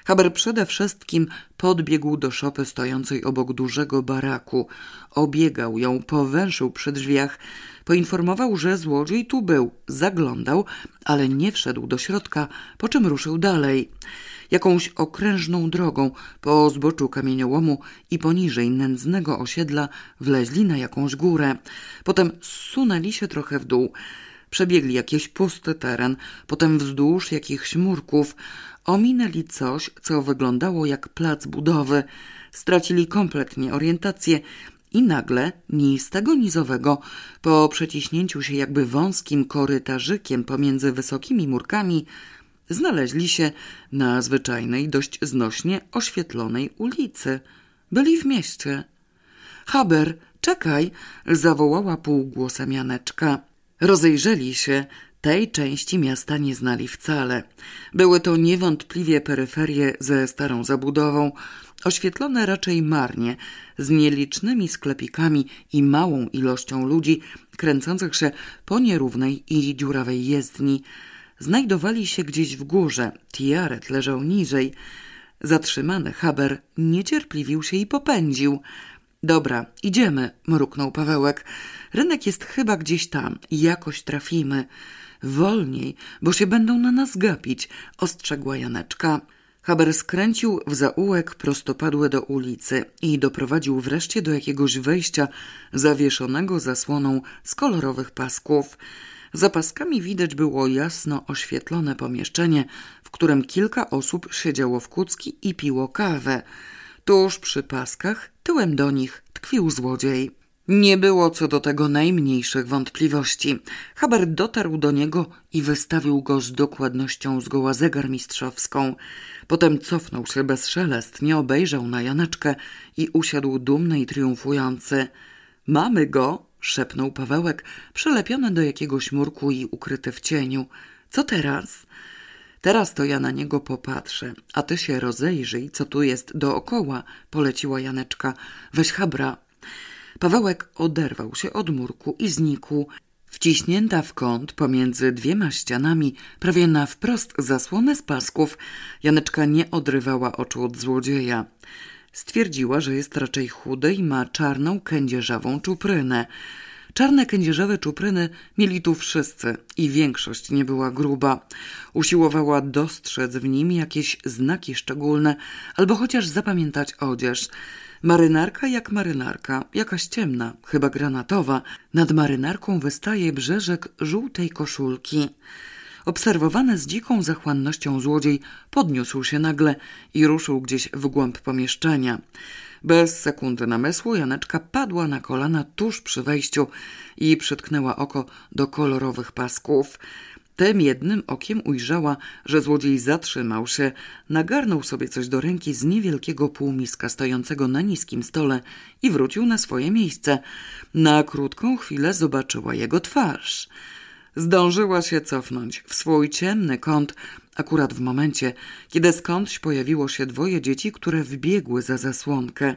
Haber przede wszystkim podbiegł do szopy stojącej obok dużego baraku. Obiegał ją, powęszył przy drzwiach. Poinformował, że złodziej tu był. Zaglądał, ale nie wszedł do środka, po czym ruszył dalej jakąś okrężną drogą po zboczu kamieniołomu i poniżej nędznego osiedla wleźli na jakąś górę. Potem zsunęli się trochę w dół. Przebiegli jakiś pusty teren, potem wzdłuż jakichś murków. Ominęli coś, co wyglądało jak plac budowy. Stracili kompletnie orientację i nagle, ni z tego nizowego, po przeciśnięciu się jakby wąskim korytarzykiem pomiędzy wysokimi murkami, znaleźli się na zwyczajnej, dość znośnie oświetlonej ulicy. Byli w mieście. Haber, czekaj, zawołała półgłosem Janeczka. Rozejrzeli się, tej części miasta nie znali wcale. Były to niewątpliwie peryferie ze starą zabudową, oświetlone raczej marnie, z nielicznymi sklepikami i małą ilością ludzi kręcących się po nierównej i dziurawej jezdni znajdowali się gdzieś w górze. Tiaret leżał niżej. Zatrzymany Haber niecierpliwił się i popędził. Dobra, idziemy, mruknął Pawełek. Rynek jest chyba gdzieś tam jakoś trafimy. Wolniej, bo się będą na nas gapić, ostrzegła Janeczka. Haber skręcił w zaułek prostopadłe do ulicy i doprowadził wreszcie do jakiegoś wejścia zawieszonego zasłoną z kolorowych pasków. Za paskami widać było jasno oświetlone pomieszczenie, w którym kilka osób siedziało w kucki i piło kawę. Tuż przy paskach, tyłem do nich, tkwił złodziej. Nie było co do tego najmniejszych wątpliwości. Haber dotarł do niego i wystawił go z dokładnością zgoła zegarmistrzowską. Potem cofnął się bez szelest, nie obejrzał na Janeczkę i usiadł dumny i triumfujący. Mamy go, szepnął Pawełek, przylepiony do jakiegoś murku i ukryty w cieniu. Co teraz? Teraz to ja na niego popatrzę, a ty się rozejrzyj, co tu jest dookoła, poleciła Janeczka. Weź habra. Pawełek oderwał się od murku i znikł. Wciśnięta w kąt pomiędzy dwiema ścianami, prawie na wprost zasłonę z pasków, Janeczka nie odrywała oczu od złodzieja. Stwierdziła, że jest raczej chudy i ma czarną, kędzierzawą czuprynę. Czarne kędzierzawe czupryny mieli tu wszyscy i większość nie była gruba. Usiłowała dostrzec w nim jakieś znaki szczególne albo chociaż zapamiętać odzież. Marynarka jak marynarka, jakaś ciemna, chyba granatowa. Nad marynarką wystaje brzeżek żółtej koszulki. Obserwowany z dziką zachłannością złodziej podniósł się nagle i ruszył gdzieś w głąb pomieszczenia. Bez sekundy namysłu Janeczka padła na kolana tuż przy wejściu i przytknęła oko do kolorowych pasków. Tym jednym okiem ujrzała, że złodziej zatrzymał się, nagarnął sobie coś do ręki z niewielkiego półmiska stojącego na niskim stole i wrócił na swoje miejsce. Na krótką chwilę zobaczyła jego twarz. Zdążyła się cofnąć w swój ciemny kąt, akurat w momencie, kiedy skądś pojawiło się dwoje dzieci, które wbiegły za zasłonkę.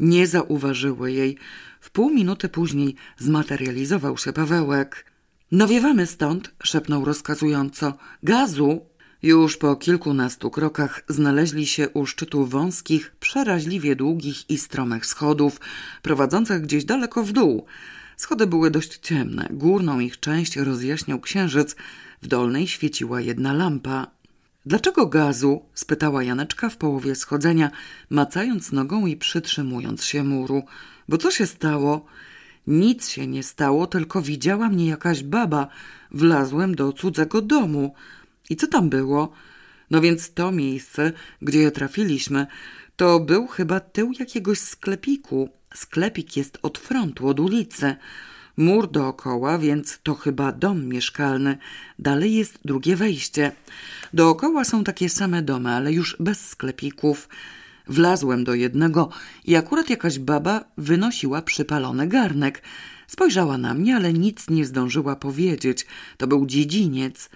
Nie zauważyły jej. W pół minuty później zmaterializował się Pawełek. No wiewamy stąd, szepnął rozkazująco. Gazu! Już po kilkunastu krokach znaleźli się u szczytu wąskich, przeraźliwie długich i stromych schodów, prowadzących gdzieś daleko w dół. Schody były dość ciemne. Górną ich część rozjaśniał księżyc, w dolnej świeciła jedna lampa. Dlaczego gazu? spytała Janeczka w połowie schodzenia, macając nogą i przytrzymując się muru. Bo co się stało? Nic się nie stało, tylko widziała mnie jakaś baba. Wlazłem do cudzego domu. I co tam było? No więc to miejsce, gdzie trafiliśmy, to był chyba tył jakiegoś sklepiku. Sklepik jest od frontu, od ulicy. Mur dookoła, więc to chyba dom mieszkalny. Dalej jest drugie wejście. Dookoła są takie same domy, ale już bez sklepików. Wlazłem do jednego i akurat jakaś baba wynosiła przypalony garnek. Spojrzała na mnie, ale nic nie zdążyła powiedzieć. To był dziedziniec.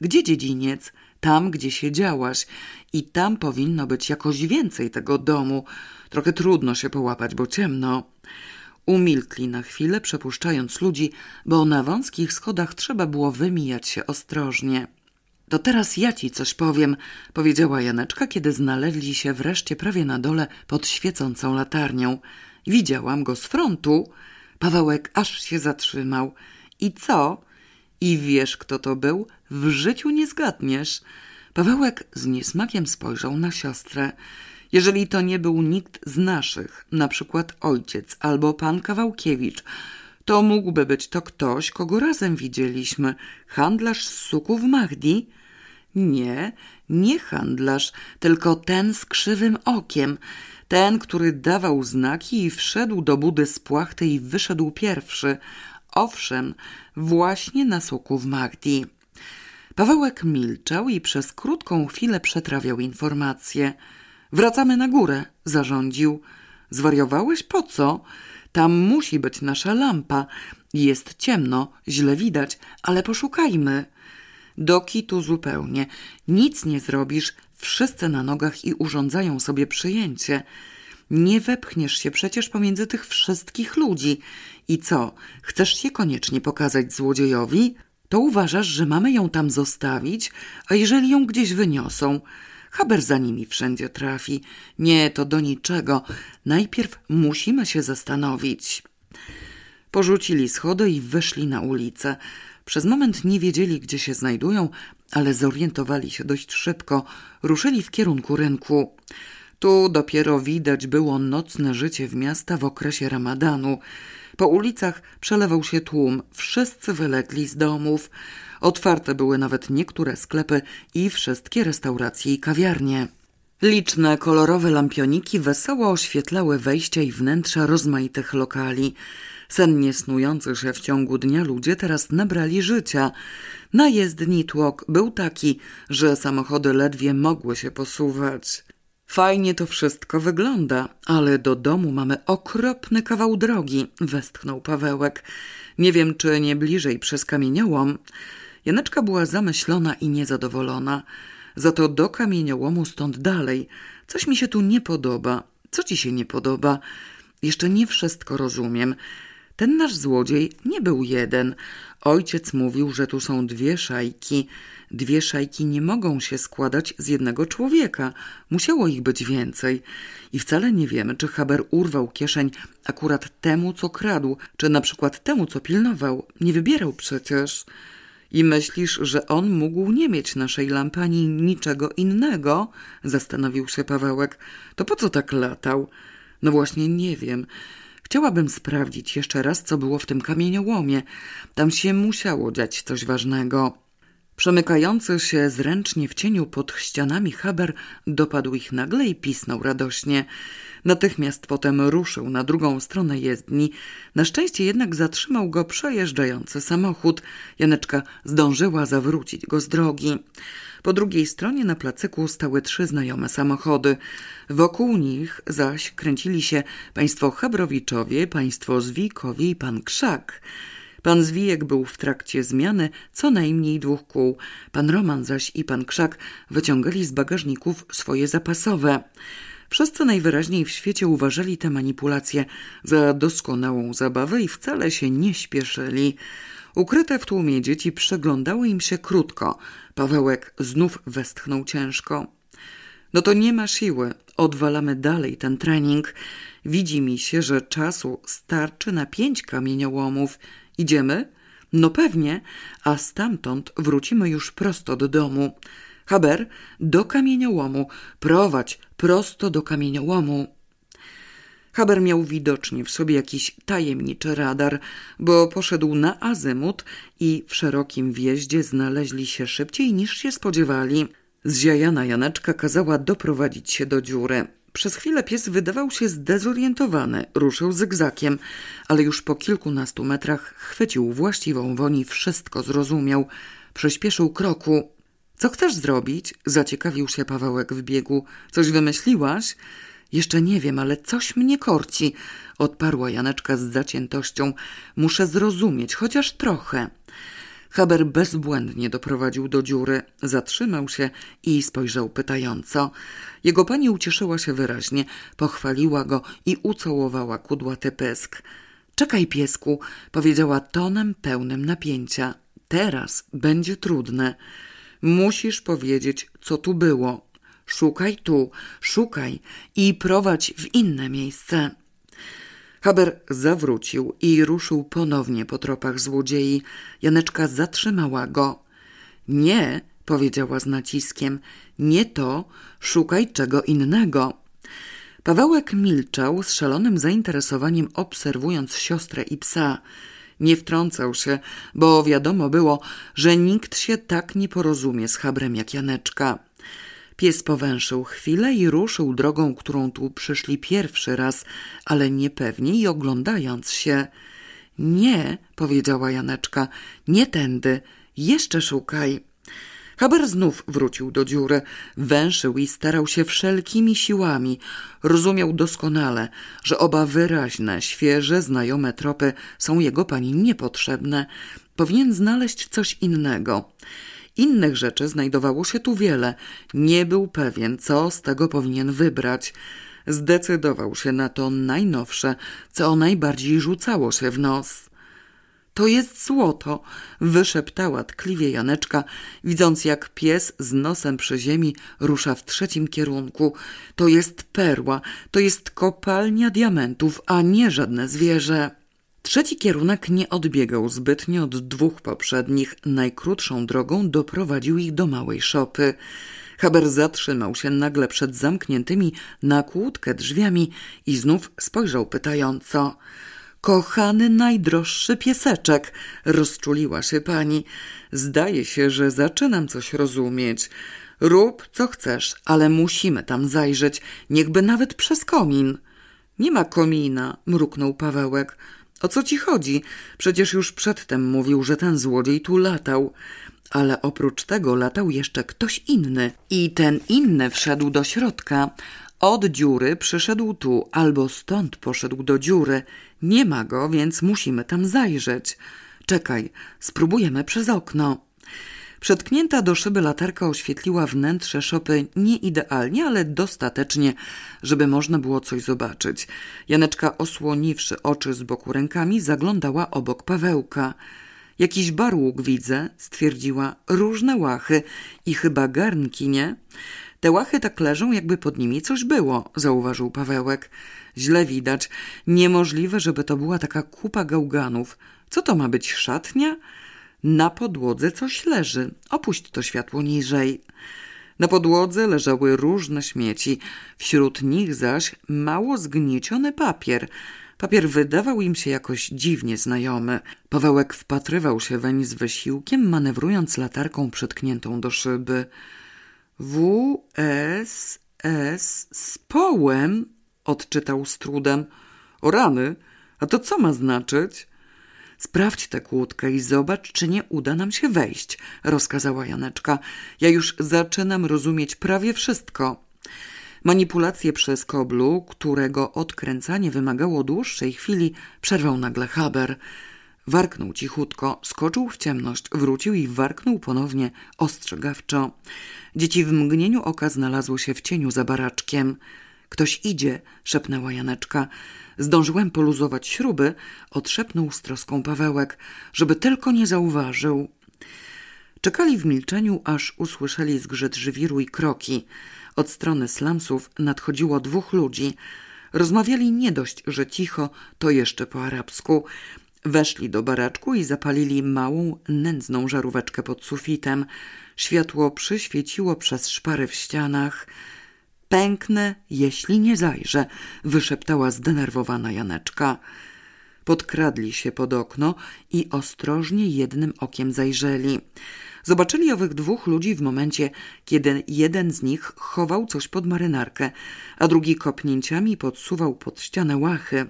Gdzie dziedziniec? Tam, gdzie siedziałaś. I tam powinno być jakoś więcej tego domu. Trochę trudno się połapać, bo ciemno. Umilkli na chwilę, przepuszczając ludzi, bo na wąskich schodach trzeba było wymijać się ostrożnie. To teraz ja ci coś powiem, powiedziała Janeczka, kiedy znaleźli się wreszcie prawie na dole pod świecącą latarnią. Widziałam go z frontu. Pawełek aż się zatrzymał. I co? I wiesz, kto to był? W życiu nie zgadniesz. Pawełek z niesmakiem spojrzał na siostrę. Jeżeli to nie był nikt z naszych, na przykład ojciec albo pan Kawałkiewicz, to mógłby być to ktoś, kogo razem widzieliśmy. Handlarz z suków Mahdi? Nie, nie handlarz, tylko ten z krzywym okiem. Ten, który dawał znaki i wszedł do budy z płachty i wyszedł pierwszy. Owszem, właśnie na suków Mahdi. Pawełek milczał i przez krótką chwilę przetrawiał informacje – Wracamy na górę, zarządził. Zwariowałeś? Po co? Tam musi być nasza lampa. Jest ciemno, źle widać, ale poszukajmy. Do kitu zupełnie. Nic nie zrobisz, wszyscy na nogach i urządzają sobie przyjęcie. Nie wepchniesz się przecież pomiędzy tych wszystkich ludzi. I co, chcesz się koniecznie pokazać złodziejowi? To uważasz, że mamy ją tam zostawić, a jeżeli ją gdzieś wyniosą, Haber za nimi wszędzie trafi. Nie, to do niczego. Najpierw musimy się zastanowić. Porzucili schody i wyszli na ulicę. Przez moment nie wiedzieli, gdzie się znajdują, ale zorientowali się dość szybko. Ruszyli w kierunku rynku. Tu dopiero widać było nocne życie w miasta w okresie ramadanu. Po ulicach przelewał się tłum, wszyscy wylegli z domów. Otwarte były nawet niektóre sklepy i wszystkie restauracje i kawiarnie. Liczne kolorowe lampioniki wesoło oświetlały wejścia i wnętrza rozmaitych lokali. Sennie snujący się w ciągu dnia ludzie teraz nabrali życia. Najezdni tłok był taki, że samochody ledwie mogły się posuwać. Fajnie to wszystko wygląda, ale do domu mamy okropny kawał drogi, westchnął Pawełek. Nie wiem, czy nie bliżej przez kamieniołom. Janeczka była zamyślona i niezadowolona. Za to do kamieniołomu stąd dalej. Coś mi się tu nie podoba. Co ci się nie podoba? Jeszcze nie wszystko rozumiem. Ten nasz złodziej nie był jeden. Ojciec mówił, że tu są dwie szajki. Dwie szajki nie mogą się składać z jednego człowieka. Musiało ich być więcej. I wcale nie wiemy, czy Haber urwał kieszeń akurat temu, co kradł, czy na przykład temu, co pilnował. Nie wybierał przecież. I myślisz, że on mógł nie mieć naszej lampy ani niczego innego? Zastanowił się Pawełek. To po co tak latał? No właśnie nie wiem. Chciałabym sprawdzić jeszcze raz, co było w tym kamieniołomie. Tam się musiało dziać coś ważnego. Przemykający się zręcznie w cieniu pod ścianami Haber dopadł ich nagle i pisnął radośnie. Natychmiast potem ruszył na drugą stronę jezdni. Na szczęście jednak zatrzymał go przejeżdżający samochód. Janeczka zdążyła zawrócić go z drogi. Po drugiej stronie na placyku stały trzy znajome samochody. Wokół nich zaś kręcili się państwo Chabrowiczowie, państwo Zwikowie i pan Krzak. Pan Zwijek był w trakcie zmiany co najmniej dwóch kół. Pan Roman zaś i pan Krzak wyciągali z bagażników swoje zapasowe. Wszyscy najwyraźniej w świecie uważali te manipulacje za doskonałą zabawę i wcale się nie śpieszyli. Ukryte w tłumie dzieci przyglądały im się krótko. Pawełek znów westchnął ciężko. No to nie ma siły. Odwalamy dalej ten trening. Widzi mi się, że czasu starczy na pięć kamieniołomów. Idziemy? No pewnie, a stamtąd wrócimy już prosto do domu. Haber, do kamieniołomu. Prowadź prosto do kamieniołomu. Haber miał widocznie w sobie jakiś tajemniczy radar, bo poszedł na azymut i w szerokim wjeździe znaleźli się szybciej niż się spodziewali. Zziajana Janeczka kazała doprowadzić się do dziury. Przez chwilę pies wydawał się zdezorientowany, ruszył zygzakiem, ale już po kilkunastu metrach chwycił właściwą woni, wszystko zrozumiał. Przyspieszył kroku. Co chcesz zrobić? Zaciekawił się Pawełek w biegu. Coś wymyśliłaś? Jeszcze nie wiem, ale coś mnie korci, odparła Janeczka z zaciętością. Muszę zrozumieć, chociaż trochę. Haber bezbłędnie doprowadził do dziury, zatrzymał się i spojrzał pytająco. Jego pani ucieszyła się wyraźnie, pochwaliła go i ucałowała kudłaty pysk. Czekaj, piesku, powiedziała tonem pełnym napięcia. Teraz będzie trudne. Musisz powiedzieć, co tu było. Szukaj tu, szukaj i prowadź w inne miejsce. Haber zawrócił i ruszył ponownie po tropach złodziei. Janeczka zatrzymała go. Nie, powiedziała z naciskiem, nie to, szukaj czego innego. Pawełek milczał z szalonym zainteresowaniem, obserwując siostrę i psa. Nie wtrącał się, bo wiadomo było, że nikt się tak nie porozumie z Habrem jak Janeczka. Pies powęszył chwilę i ruszył drogą, którą tu przyszli pierwszy raz, ale niepewnie i oglądając się. Nie, powiedziała Janeczka, nie tędy, jeszcze szukaj. Haber znów wrócił do dziury, węszył i starał się wszelkimi siłami. Rozumiał doskonale, że oba wyraźne, świeże, znajome tropy są jego pani niepotrzebne. Powinien znaleźć coś innego. Innych rzeczy znajdowało się tu wiele. Nie był pewien, co z tego powinien wybrać. Zdecydował się na to najnowsze, co najbardziej rzucało się w nos. To jest złoto, wyszeptała tkliwie Janeczka, widząc jak pies z nosem przy ziemi rusza w trzecim kierunku. To jest perła, to jest kopalnia diamentów, a nie żadne zwierzę. Trzeci kierunek nie odbiegał zbytnio od dwóch poprzednich. Najkrótszą drogą doprowadził ich do małej szopy. Haber zatrzymał się nagle przed zamkniętymi na kłódkę drzwiami i znów spojrzał pytająco. Kochany najdroższy pieseczek, rozczuliła się pani. Zdaje się, że zaczynam coś rozumieć. Rób co chcesz, ale musimy tam zajrzeć, niechby nawet przez komin. Nie ma komina, mruknął Pawełek. O co ci chodzi? Przecież już przedtem mówił, że ten złodziej tu latał. Ale oprócz tego latał jeszcze ktoś inny. I ten inny wszedł do środka. Od dziury przyszedł tu, albo stąd poszedł do dziury. Nie ma go, więc musimy tam zajrzeć. Czekaj, spróbujemy przez okno. Przetknięta do szyby latarka oświetliła wnętrze szopy nie idealnie, ale dostatecznie, żeby można było coś zobaczyć. Janeczka, osłoniwszy oczy z boku rękami, zaglądała obok Pawełka. Jakiś barłuk widzę, stwierdziła. Różne łachy i chyba garnki, nie? Te łachy tak leżą, jakby pod nimi coś było, zauważył Pawełek. Źle widać. Niemożliwe, żeby to była taka kupa gałganów. Co to ma być, szatnia? Na podłodze coś leży. Opuść to światło niżej. Na podłodze leżały różne śmieci, wśród nich zaś mało zgnieciony papier. Papier wydawał im się jakoś dziwnie znajomy. Pawełek wpatrywał się weń z wysiłkiem, manewrując latarką przytkniętą do szyby. W, S, z połem, odczytał z trudem. O rany, a to co ma znaczyć? Sprawdź tę kłódkę i zobacz, czy nie uda nam się wejść, rozkazała Janeczka. Ja już zaczynam rozumieć prawie wszystko. Manipulacje przez koblu, którego odkręcanie wymagało dłuższej chwili, przerwał nagle Haber. Warknął cichutko, skoczył w ciemność, wrócił i warknął ponownie ostrzegawczo. Dzieci w mgnieniu oka znalazło się w cieniu za baraczkiem. Ktoś idzie, szepnęła Janeczka. Zdążyłem poluzować śruby, odszepnął z troską Pawełek, żeby tylko nie zauważył. Czekali w milczeniu, aż usłyszeli zgrzyt żywiru i kroki. Od strony slamsów nadchodziło dwóch ludzi. Rozmawiali nie dość, że cicho, to jeszcze po arabsku. Weszli do baraczku i zapalili małą, nędzną żaróweczkę pod sufitem. Światło przyświeciło przez szpary w ścianach. Pęknę, jeśli nie zajrzę, wyszeptała zdenerwowana Janeczka. Podkradli się pod okno i ostrożnie jednym okiem zajrzeli. Zobaczyli owych dwóch ludzi w momencie, kiedy jeden z nich chował coś pod marynarkę, a drugi kopnięciami podsuwał pod ścianę łachy.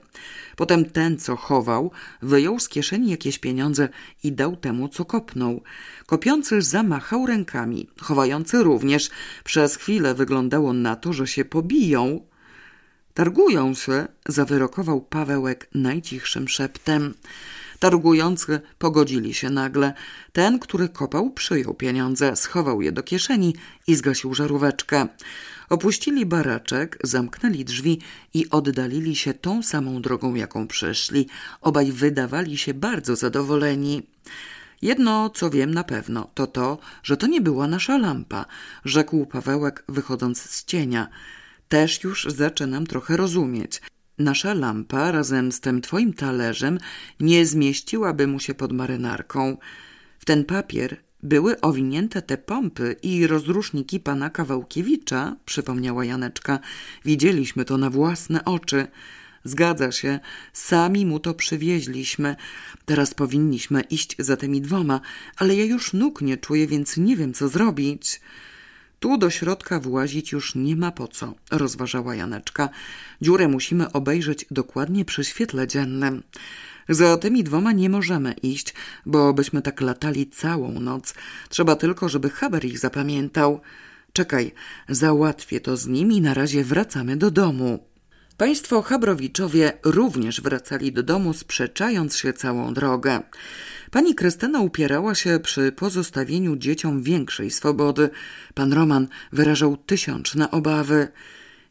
Potem ten, co chował, wyjął z kieszeni jakieś pieniądze i dał temu, co kopnął. Kopiący zamachał rękami, chowający również. Przez chwilę wyglądało na to, że się pobiją. Targują się, zawyrokował Pawełek najcichszym szeptem. Targujący pogodzili się nagle. Ten, który kopał, przyjął pieniądze, schował je do kieszeni i zgasił żaróweczkę. Opuścili baraczek, zamknęli drzwi i oddalili się tą samą drogą, jaką przyszli. Obaj wydawali się bardzo zadowoleni. Jedno, co wiem na pewno, to to, że to nie była nasza lampa, rzekł Pawełek, wychodząc z cienia. Też już zaczynam trochę rozumieć. Nasza lampa razem z tym twoim talerzem nie zmieściłaby mu się pod marynarką. W ten papier były owinięte te pompy i rozruszniki pana Kawałkiewicza, przypomniała Janeczka. Widzieliśmy to na własne oczy. Zgadza się, sami mu to przywieźliśmy. Teraz powinniśmy iść za tymi dwoma, ale ja już nóg nie czuję, więc nie wiem, co zrobić. Tu do środka włazić już nie ma po co, rozważała Janeczka. Dziurę musimy obejrzeć dokładnie przy świetle dziennym. Za tymi dwoma nie możemy iść, bo byśmy tak latali całą noc. Trzeba tylko, żeby Haber ich zapamiętał. Czekaj, załatwię to z nim i na razie wracamy do domu. Państwo Habrowiczowie również wracali do domu, sprzeczając się całą drogę. Pani Krystyna upierała się przy pozostawieniu dzieciom większej swobody. Pan Roman wyrażał tysiączne obawy.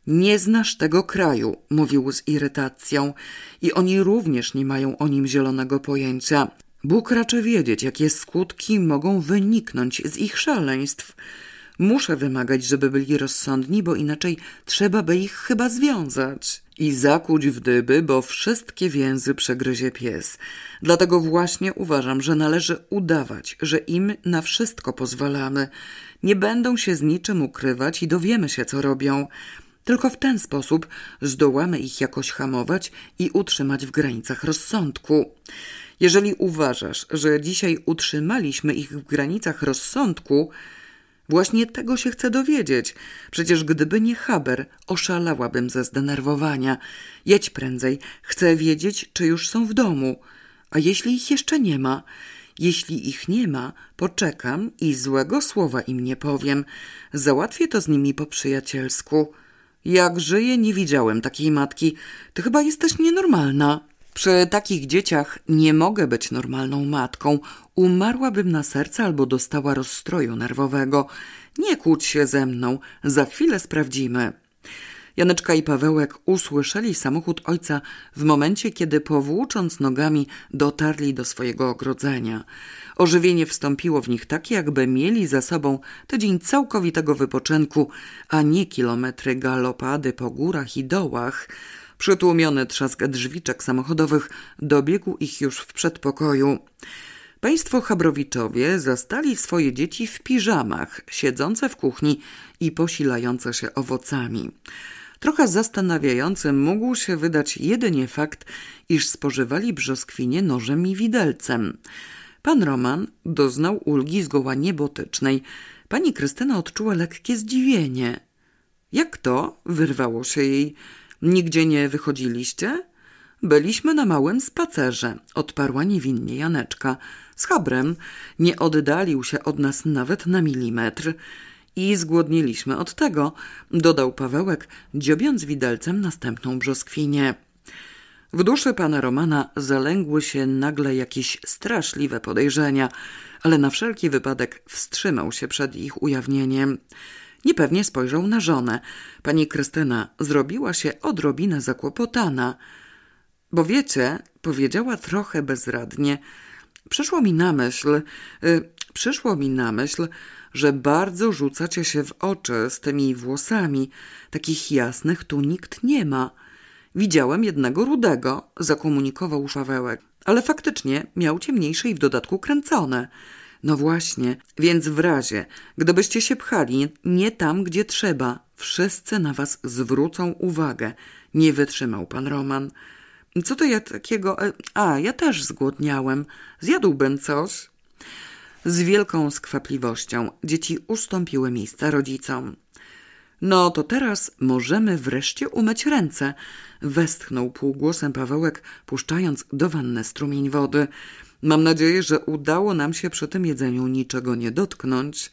Nie znasz tego kraju, mówił z irytacją, i oni również nie mają o nim zielonego pojęcia. Bóg raczy wiedzieć, jakie skutki mogą wyniknąć z ich szaleństw. Muszę wymagać, żeby byli rozsądni, bo inaczej trzeba by ich chyba związać i zakuć w dyby, bo wszystkie więzy przegryzie pies. Dlatego właśnie uważam, że należy udawać, że im na wszystko pozwalamy. Nie będą się z niczym ukrywać i dowiemy się, co robią. Tylko w ten sposób zdołamy ich jakoś hamować i utrzymać w granicach rozsądku. Jeżeli uważasz, że dzisiaj utrzymaliśmy ich w granicach rozsądku, Właśnie tego się chcę dowiedzieć. Przecież gdyby nie Haber, oszalałabym ze zdenerwowania. Jedź prędzej. Chcę wiedzieć, czy już są w domu. A jeśli ich jeszcze nie ma? Jeśli ich nie ma, poczekam i złego słowa im nie powiem. Załatwię to z nimi po przyjacielsku. Jak żyję, nie widziałem takiej matki. Ty chyba jesteś nienormalna. Przy takich dzieciach nie mogę być normalną matką. Umarłabym na serce albo dostała rozstroju nerwowego. Nie kłóć się ze mną, za chwilę sprawdzimy. Janeczka i Pawełek usłyszeli samochód ojca w momencie, kiedy powłócząc nogami dotarli do swojego ogrodzenia. Ożywienie wstąpiło w nich tak, jakby mieli za sobą tydzień całkowitego wypoczynku, a nie kilometry galopady po górach i dołach. Przytłumiony trzask drzwiczek samochodowych dobiegł ich już w przedpokoju. Państwo Chabrowiczowie zastali swoje dzieci w piżamach, siedzące w kuchni i posilające się owocami. Trochę zastanawiającym mógł się wydać jedynie fakt, iż spożywali brzoskwinie nożem i widelcem. Pan Roman doznał ulgi zgoła niebotycznej. Pani Krystyna odczuła lekkie zdziwienie. Jak to? wyrwało się jej. Nigdzie nie wychodziliście? Byliśmy na małym spacerze, odparła niewinnie Janeczka. Z Habrem nie oddalił się od nas nawet na milimetr. I zgłodniliśmy od tego, dodał Pawełek, dziobiąc widelcem następną brzoskwinię. W duszy pana Romana zalęgły się nagle jakieś straszliwe podejrzenia, ale na wszelki wypadek wstrzymał się przed ich ujawnieniem. Niepewnie spojrzał na żonę. Pani Krystyna zrobiła się odrobinę zakłopotana. Bo wiecie, powiedziała trochę bezradnie, przyszło mi na myśl, y, przyszło mi na myśl, że bardzo rzucacie się w oczy z tymi włosami. Takich jasnych tu nikt nie ma. Widziałem jednego rudego, zakomunikował Szawełek, ale faktycznie miał ciemniejsze i w dodatku kręcone. No właśnie, więc w razie, gdybyście się pchali nie tam, gdzie trzeba, wszyscy na was zwrócą uwagę. Nie wytrzymał pan Roman. Co to ja takiego... E, a, ja też zgłodniałem. Zjadłbym coś. Z wielką skwapliwością dzieci ustąpiły miejsca rodzicom. No to teraz możemy wreszcie umyć ręce, westchnął półgłosem Pawełek, puszczając do wanny strumień wody. Mam nadzieję, że udało nam się przy tym jedzeniu niczego nie dotknąć.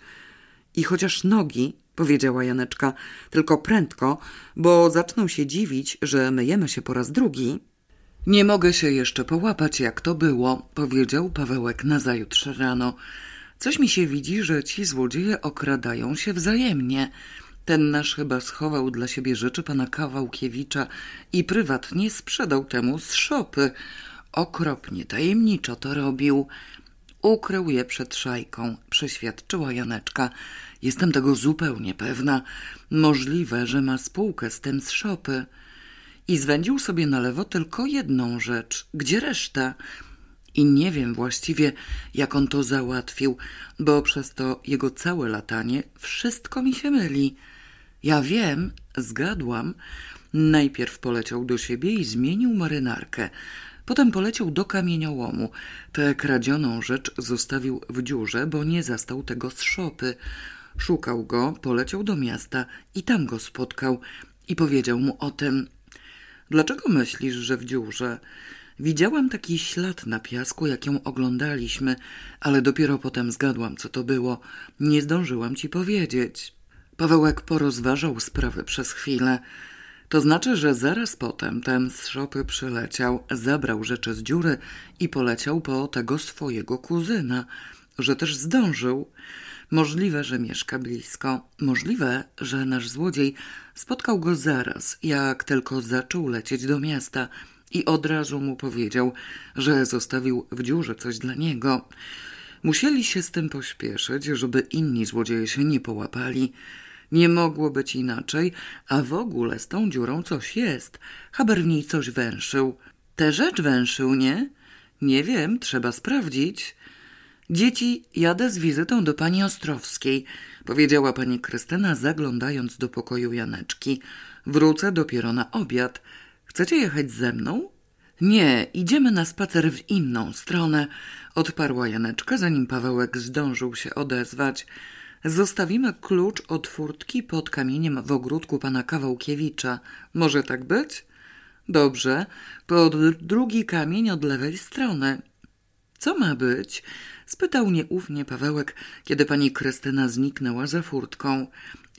I chociaż nogi, powiedziała Janeczka, tylko prędko, bo zaczną się dziwić, że myjemy się po raz drugi. Nie mogę się jeszcze połapać, jak to było, powiedział Pawełek nazajutrz rano. Coś mi się widzi, że ci złodzieje okradają się wzajemnie. Ten nasz chyba schował dla siebie rzeczy pana Kawałkiewicza i prywatnie sprzedał temu z szopy. Okropnie tajemniczo to robił. Ukrył je przed szajką, przeświadczyła Janeczka. Jestem tego zupełnie pewna. Możliwe, że ma spółkę z tym z szopy. I zwędził sobie na lewo tylko jedną rzecz. Gdzie reszta? I nie wiem właściwie, jak on to załatwił, bo przez to jego całe latanie wszystko mi się myli. Ja wiem, zgadłam. Najpierw poleciał do siebie i zmienił marynarkę. Potem poleciał do kamieniołomu. Tę kradzioną rzecz zostawił w dziurze, bo nie zastał tego z szopy. Szukał go, poleciał do miasta i tam go spotkał i powiedział mu o tym. Dlaczego myślisz, że w dziurze? Widziałam taki ślad na piasku, jak ją oglądaliśmy, ale dopiero potem zgadłam, co to było. Nie zdążyłam ci powiedzieć. Pawełek porozważał sprawę przez chwilę. To znaczy, że zaraz potem ten z szopy przyleciał, zabrał rzeczy z dziury i poleciał po tego swojego kuzyna, że też zdążył. Możliwe, że mieszka blisko. Możliwe, że nasz złodziej spotkał go zaraz, jak tylko zaczął lecieć do miasta i od razu mu powiedział, że zostawił w dziurze coś dla niego. Musieli się z tym pośpieszyć, żeby inni złodzieje się nie połapali. Nie mogło być inaczej, a w ogóle z tą dziurą coś jest. Haber w niej coś węszył. Tę rzecz węszył, nie? Nie wiem, trzeba sprawdzić. Dzieci, jadę z wizytą do pani Ostrowskiej, powiedziała pani Krystyna, zaglądając do pokoju Janeczki. Wrócę dopiero na obiad. Chcecie jechać ze mną? Nie, idziemy na spacer w inną stronę, odparła Janeczka, zanim Pawełek zdążył się odezwać. Zostawimy klucz od furtki pod kamieniem w ogródku pana Kawałkiewicza. Może tak być? Dobrze, pod drugi kamień od lewej strony. Co ma być? spytał nieufnie Pawełek, kiedy pani Krystyna zniknęła za furtką.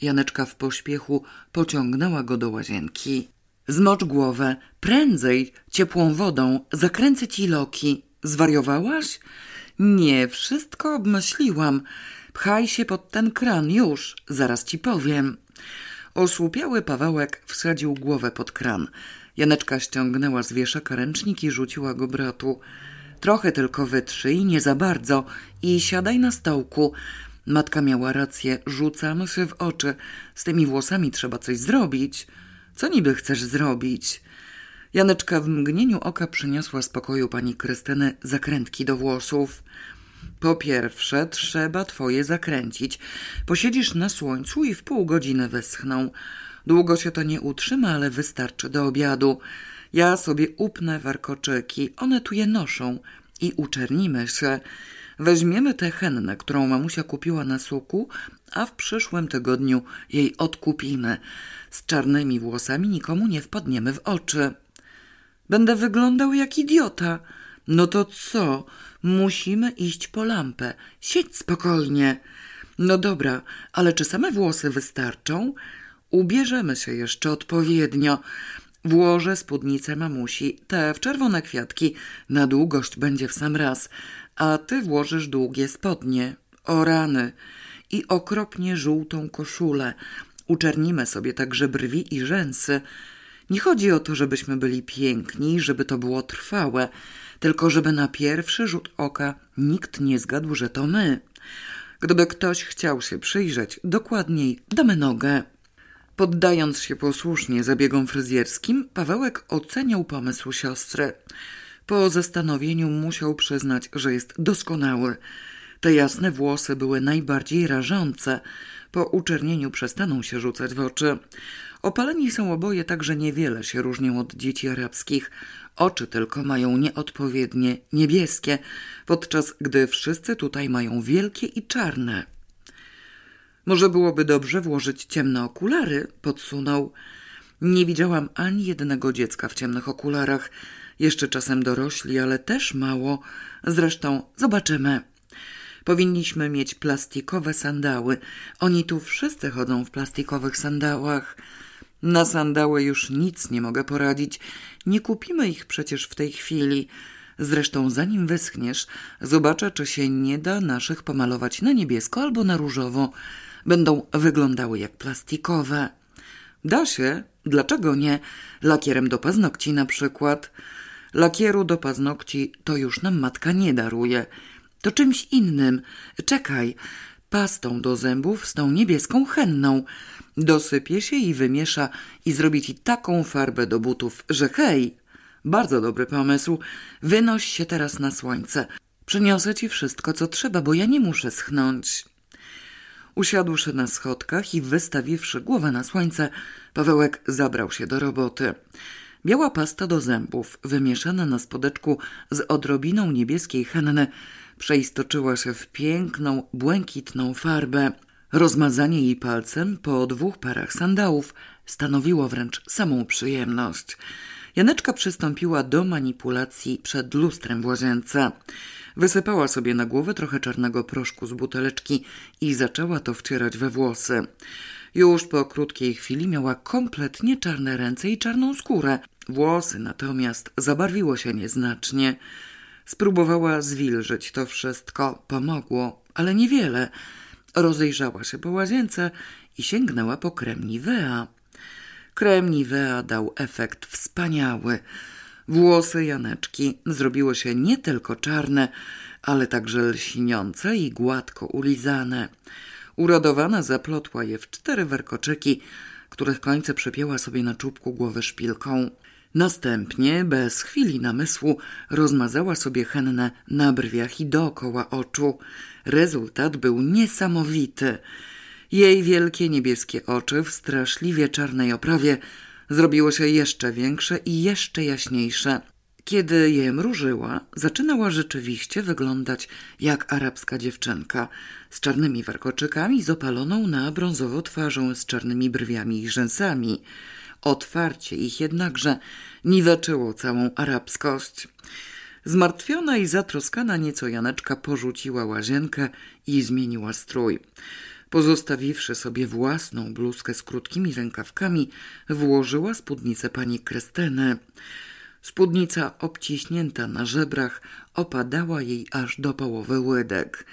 Janeczka w pośpiechu pociągnęła go do łazienki. Zmocz głowę, prędzej, ciepłą wodą, zakręcę ci loki. Zwariowałaś? Nie, wszystko obmyśliłam. Pchaj się pod ten kran, już, zaraz ci powiem. Osłupiały Pawełek wsadził głowę pod kran. Janeczka ściągnęła z wieszaka ręcznik i rzuciła go bratu. Trochę tylko wytrzyj, nie za bardzo i siadaj na stołku. Matka miała rację, rzucamy się w oczy. Z tymi włosami trzeba coś zrobić. Co niby chcesz zrobić? Janeczka w mgnieniu oka przyniosła z pokoju pani Krystyny zakrętki do włosów. Po pierwsze, trzeba twoje zakręcić. Posiedzisz na słońcu i w pół godziny wyschną. Długo się to nie utrzyma, ale wystarczy do obiadu. Ja sobie upnę warkoczyki, one tu je noszą i uczernimy się. Weźmiemy tę hennę, którą mamusia kupiła na suku, a w przyszłym tygodniu jej odkupimy. Z czarnymi włosami nikomu nie wpadniemy w oczy. Będę wyglądał jak idiota. No to co? Musimy iść po lampę. Siedź spokojnie. No dobra, ale czy same włosy wystarczą? Ubierzemy się jeszcze odpowiednio. Włożę spódnicę mamusi, te w czerwone kwiatki. Na długość będzie w sam raz. A ty włożysz długie spodnie. O rany. I okropnie żółtą koszulę. Uczernimy sobie także brwi i rzęsy. Nie chodzi o to, żebyśmy byli piękni, żeby to było trwałe, tylko żeby na pierwszy rzut oka nikt nie zgadł, że to my. Gdyby ktoś chciał się przyjrzeć dokładniej, damy nogę. Poddając się posłusznie zabiegom fryzjerskim, Pawełek oceniał pomysł siostry. Po zastanowieniu musiał przyznać, że jest doskonały. Te jasne włosy były najbardziej rażące. Po uczernieniu przestaną się rzucać w oczy. Opaleni są oboje tak, że niewiele się różnią od dzieci arabskich. Oczy tylko mają nieodpowiednie niebieskie, podczas gdy wszyscy tutaj mają wielkie i czarne. Może byłoby dobrze włożyć ciemne okulary, podsunął. Nie widziałam ani jednego dziecka w ciemnych okularach. Jeszcze czasem dorośli, ale też mało. Zresztą zobaczymy. Powinniśmy mieć plastikowe sandały. Oni tu wszyscy chodzą w plastikowych sandałach. Na sandały już nic nie mogę poradzić. Nie kupimy ich przecież w tej chwili. Zresztą zanim wyschniesz, zobaczę, czy się nie da naszych pomalować na niebiesko albo na różowo. Będą wyglądały jak plastikowe. Da się, dlaczego nie? Lakierem do paznokci na przykład. Lakieru do paznokci to już nam matka nie daruje. To czymś innym. Czekaj, pastą do zębów z tą niebieską henną. Dosypie się i wymiesza i zrobi ci taką farbę do butów, że hej! Bardzo dobry pomysł. Wynoś się teraz na słońce. Przyniosę ci wszystko, co trzeba, bo ja nie muszę schnąć. Usiadłszy na schodkach i wystawiwszy głowę na słońce, Pawełek zabrał się do roboty. Biała pasta do zębów, wymieszana na spodeczku z odrobiną niebieskiej henny, przeistoczyła się w piękną, błękitną farbę. Rozmazanie jej palcem po dwóch parach sandałów stanowiło wręcz samą przyjemność. Janeczka przystąpiła do manipulacji przed lustrem w łazience. Wysypała sobie na głowę trochę czarnego proszku z buteleczki i zaczęła to wcierać we włosy. Już po krótkiej chwili miała kompletnie czarne ręce i czarną skórę. Włosy natomiast zabarwiło się nieznacznie. Spróbowała zwilżyć to wszystko. Pomogło, ale niewiele. Rozejrzała się po łazience i sięgnęła po krem Nivea. Krem Nivea dał efekt wspaniały. Włosy Janeczki zrobiły się nie tylko czarne, ale także lśniące i gładko ulizane. Urodowana zaplotła je w cztery warkoczyki, których końce przypięła sobie na czubku głowy szpilką. Następnie, bez chwili namysłu, rozmazała sobie hennę na brwiach i dookoła oczu. Rezultat był niesamowity. Jej wielkie niebieskie oczy w straszliwie czarnej oprawie zrobiło się jeszcze większe i jeszcze jaśniejsze. Kiedy je mrużyła, zaczynała rzeczywiście wyglądać jak arabska dziewczynka, z czarnymi warkoczykami, z opaloną na brązowo twarzą, z czarnymi brwiami i rzęsami. Otwarcie ich jednakże niweczyło całą arabskość. Zmartwiona i zatroskana nieco Janeczka porzuciła łazienkę i zmieniła strój. Pozostawiwszy sobie własną bluzkę z krótkimi rękawkami, włożyła spódnicę pani Krystyny. Spódnica obciśnięta na żebrach opadała jej aż do połowy łydek.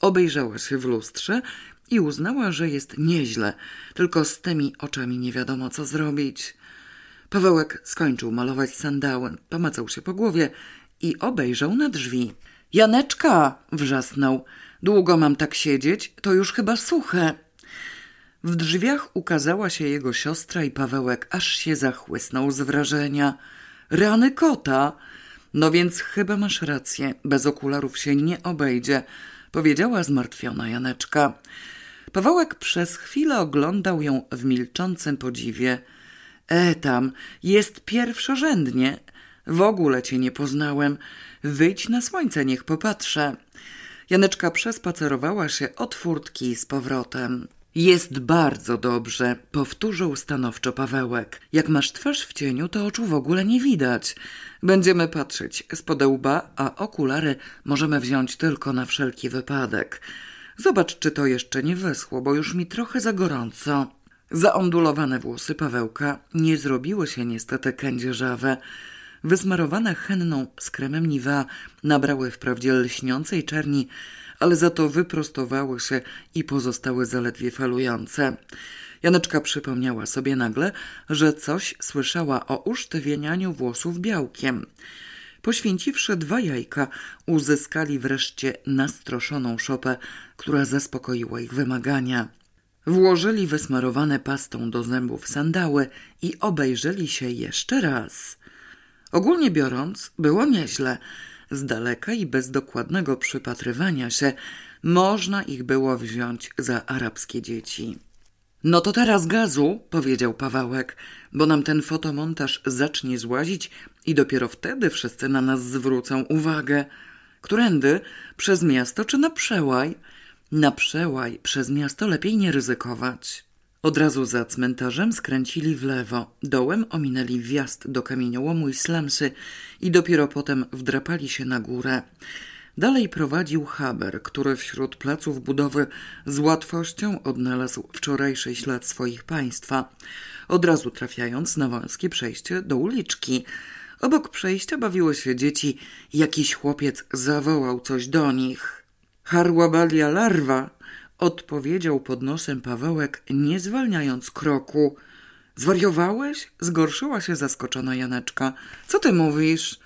Obejrzała się w lustrze i uznała, że jest nieźle, tylko z tymi oczami nie wiadomo co zrobić. Pawełek skończył malować sandały, pomacał się po głowie i obejrzał na drzwi. Janeczka! wrzasnął. Długo mam tak siedzieć, to już chyba suche. W drzwiach ukazała się jego siostra i Pawełek aż się zachłysnął z wrażenia. Rany kota! No więc chyba masz rację, bez okularów się nie obejdzie, powiedziała zmartwiona Janeczka. Pawełek przez chwilę oglądał ją w milczącym podziwie. E tam, jest pierwszorzędnie. W ogóle cię nie poznałem. Wyjdź na słońce, niech popatrzę. Janeczka przespacerowała się od furtki z powrotem. Jest bardzo dobrze, powtórzył stanowczo Pawełek. Jak masz twarz w cieniu, to oczu w ogóle nie widać. Będziemy patrzeć z łba, a okulary możemy wziąć tylko na wszelki wypadek. Zobacz, czy to jeszcze nie wyschło, bo już mi trochę za gorąco. Zaondulowane włosy Pawełka nie zrobiły się niestety kędzierzawe. Wysmarowane henną z kremem Niwa nabrały wprawdzie lśniącej czerni, ale za to wyprostowały się i pozostały zaledwie falujące. Janeczka przypomniała sobie nagle, że coś słyszała o usztywienianiu włosów białkiem. Poświęciwszy dwa jajka, uzyskali wreszcie nastroszoną szopę, która zaspokoiła ich wymagania. Włożyli wysmarowane pastą do zębów sandały i obejrzeli się jeszcze raz. Ogólnie biorąc, było nieźle. Z daleka i bez dokładnego przypatrywania się można ich było wziąć za arabskie dzieci. No to teraz gazu, powiedział Pawełek, bo nam ten fotomontaż zacznie złazić i dopiero wtedy wszyscy na nas zwrócą uwagę. Którędy? Przez miasto czy na przełaj? Na przełaj przez miasto lepiej nie ryzykować. Od razu za cmentarzem skręcili w lewo, dołem ominęli wjazd do kamieniołomu i slamsy i dopiero potem wdrapali się na górę. Dalej prowadził Haber, który wśród placów budowy z łatwością odnalazł wczorajszy ślad swoich państwa, od razu trafiając na wąskie przejście do uliczki. Obok przejścia bawiły się dzieci, jakiś chłopiec zawołał coś do nich. Harłabalia larwa, odpowiedział pod nosem Pawełek, nie zwalniając kroku. Zwariowałeś? Zgorszyła się zaskoczona Janeczka. Co ty mówisz?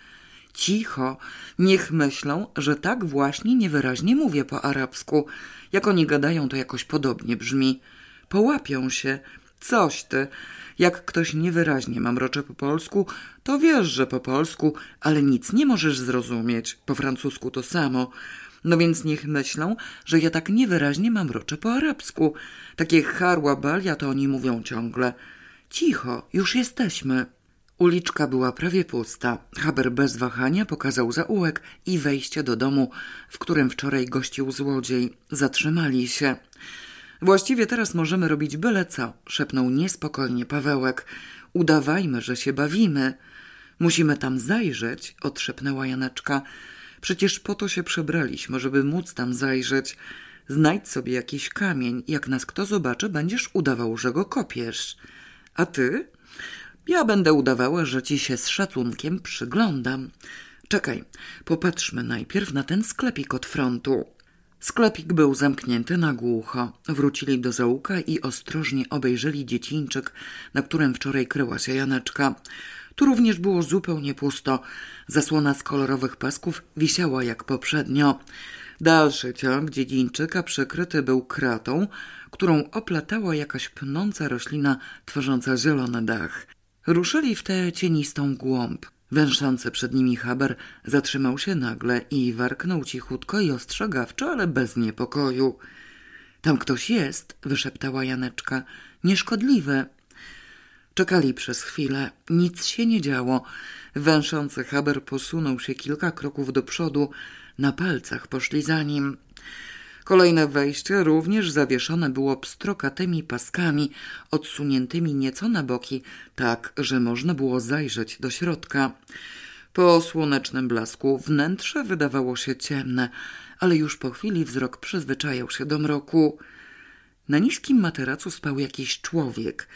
Cicho, niech myślą, że tak właśnie niewyraźnie mówię po arabsku. Jak oni gadają, to jakoś podobnie brzmi. Połapią się. Coś ty. Jak ktoś niewyraźnie mamrocze po polsku, to wiesz, że po polsku, ale nic nie możesz zrozumieć. Po francusku to samo. No więc niech myślą, że ja tak niewyraźnie mamroczę po arabsku. Takie harła balia to oni mówią ciągle. Cicho, już jesteśmy. Uliczka była prawie pusta. Haber bez wahania pokazał zaułek i wejście do domu, w którym wczoraj gościł złodziej. Zatrzymali się. Właściwie teraz możemy robić byle co, szepnął niespokojnie Pawełek. Udawajmy, że się bawimy. Musimy tam zajrzeć, odszepnęła Janeczka. Przecież po to się przebraliśmy, żeby móc tam zajrzeć. Znajdź sobie jakiś kamień. Jak nas kto zobaczy, będziesz udawał, że go kopiesz. A ty? Ja będę udawała, że ci się z szacunkiem przyglądam. Czekaj, popatrzmy najpierw na ten sklepik od frontu. Sklepik był zamknięty na głucho. Wrócili do zaułka i ostrożnie obejrzeli dziecinczyk, na którym wczoraj kryła się Janeczka. Tu również było zupełnie pusto. Zasłona z kolorowych pasków wisiała jak poprzednio. Dalszy ciąg dziedzińczyka przykryty był kratą, którą oplatała jakaś pnąca roślina tworząca zielony dach. Ruszyli w tę cienistą głąb. Węszący przed nimi Haber zatrzymał się nagle i warknął cichutko i ostrzegawczo, ale bez niepokoju. Tam ktoś jest, wyszeptała Janeczka. Nieszkodliwy. Czekali przez chwilę. Nic się nie działo. Węszący Haber posunął się kilka kroków do przodu. Na palcach poszli za nim. Kolejne wejście również zawieszone było pstrokatymi paskami, odsuniętymi nieco na boki, tak, że można było zajrzeć do środka. Po słonecznym blasku wnętrze wydawało się ciemne, ale już po chwili wzrok przyzwyczajał się do mroku. Na niskim materacu spał jakiś człowiek.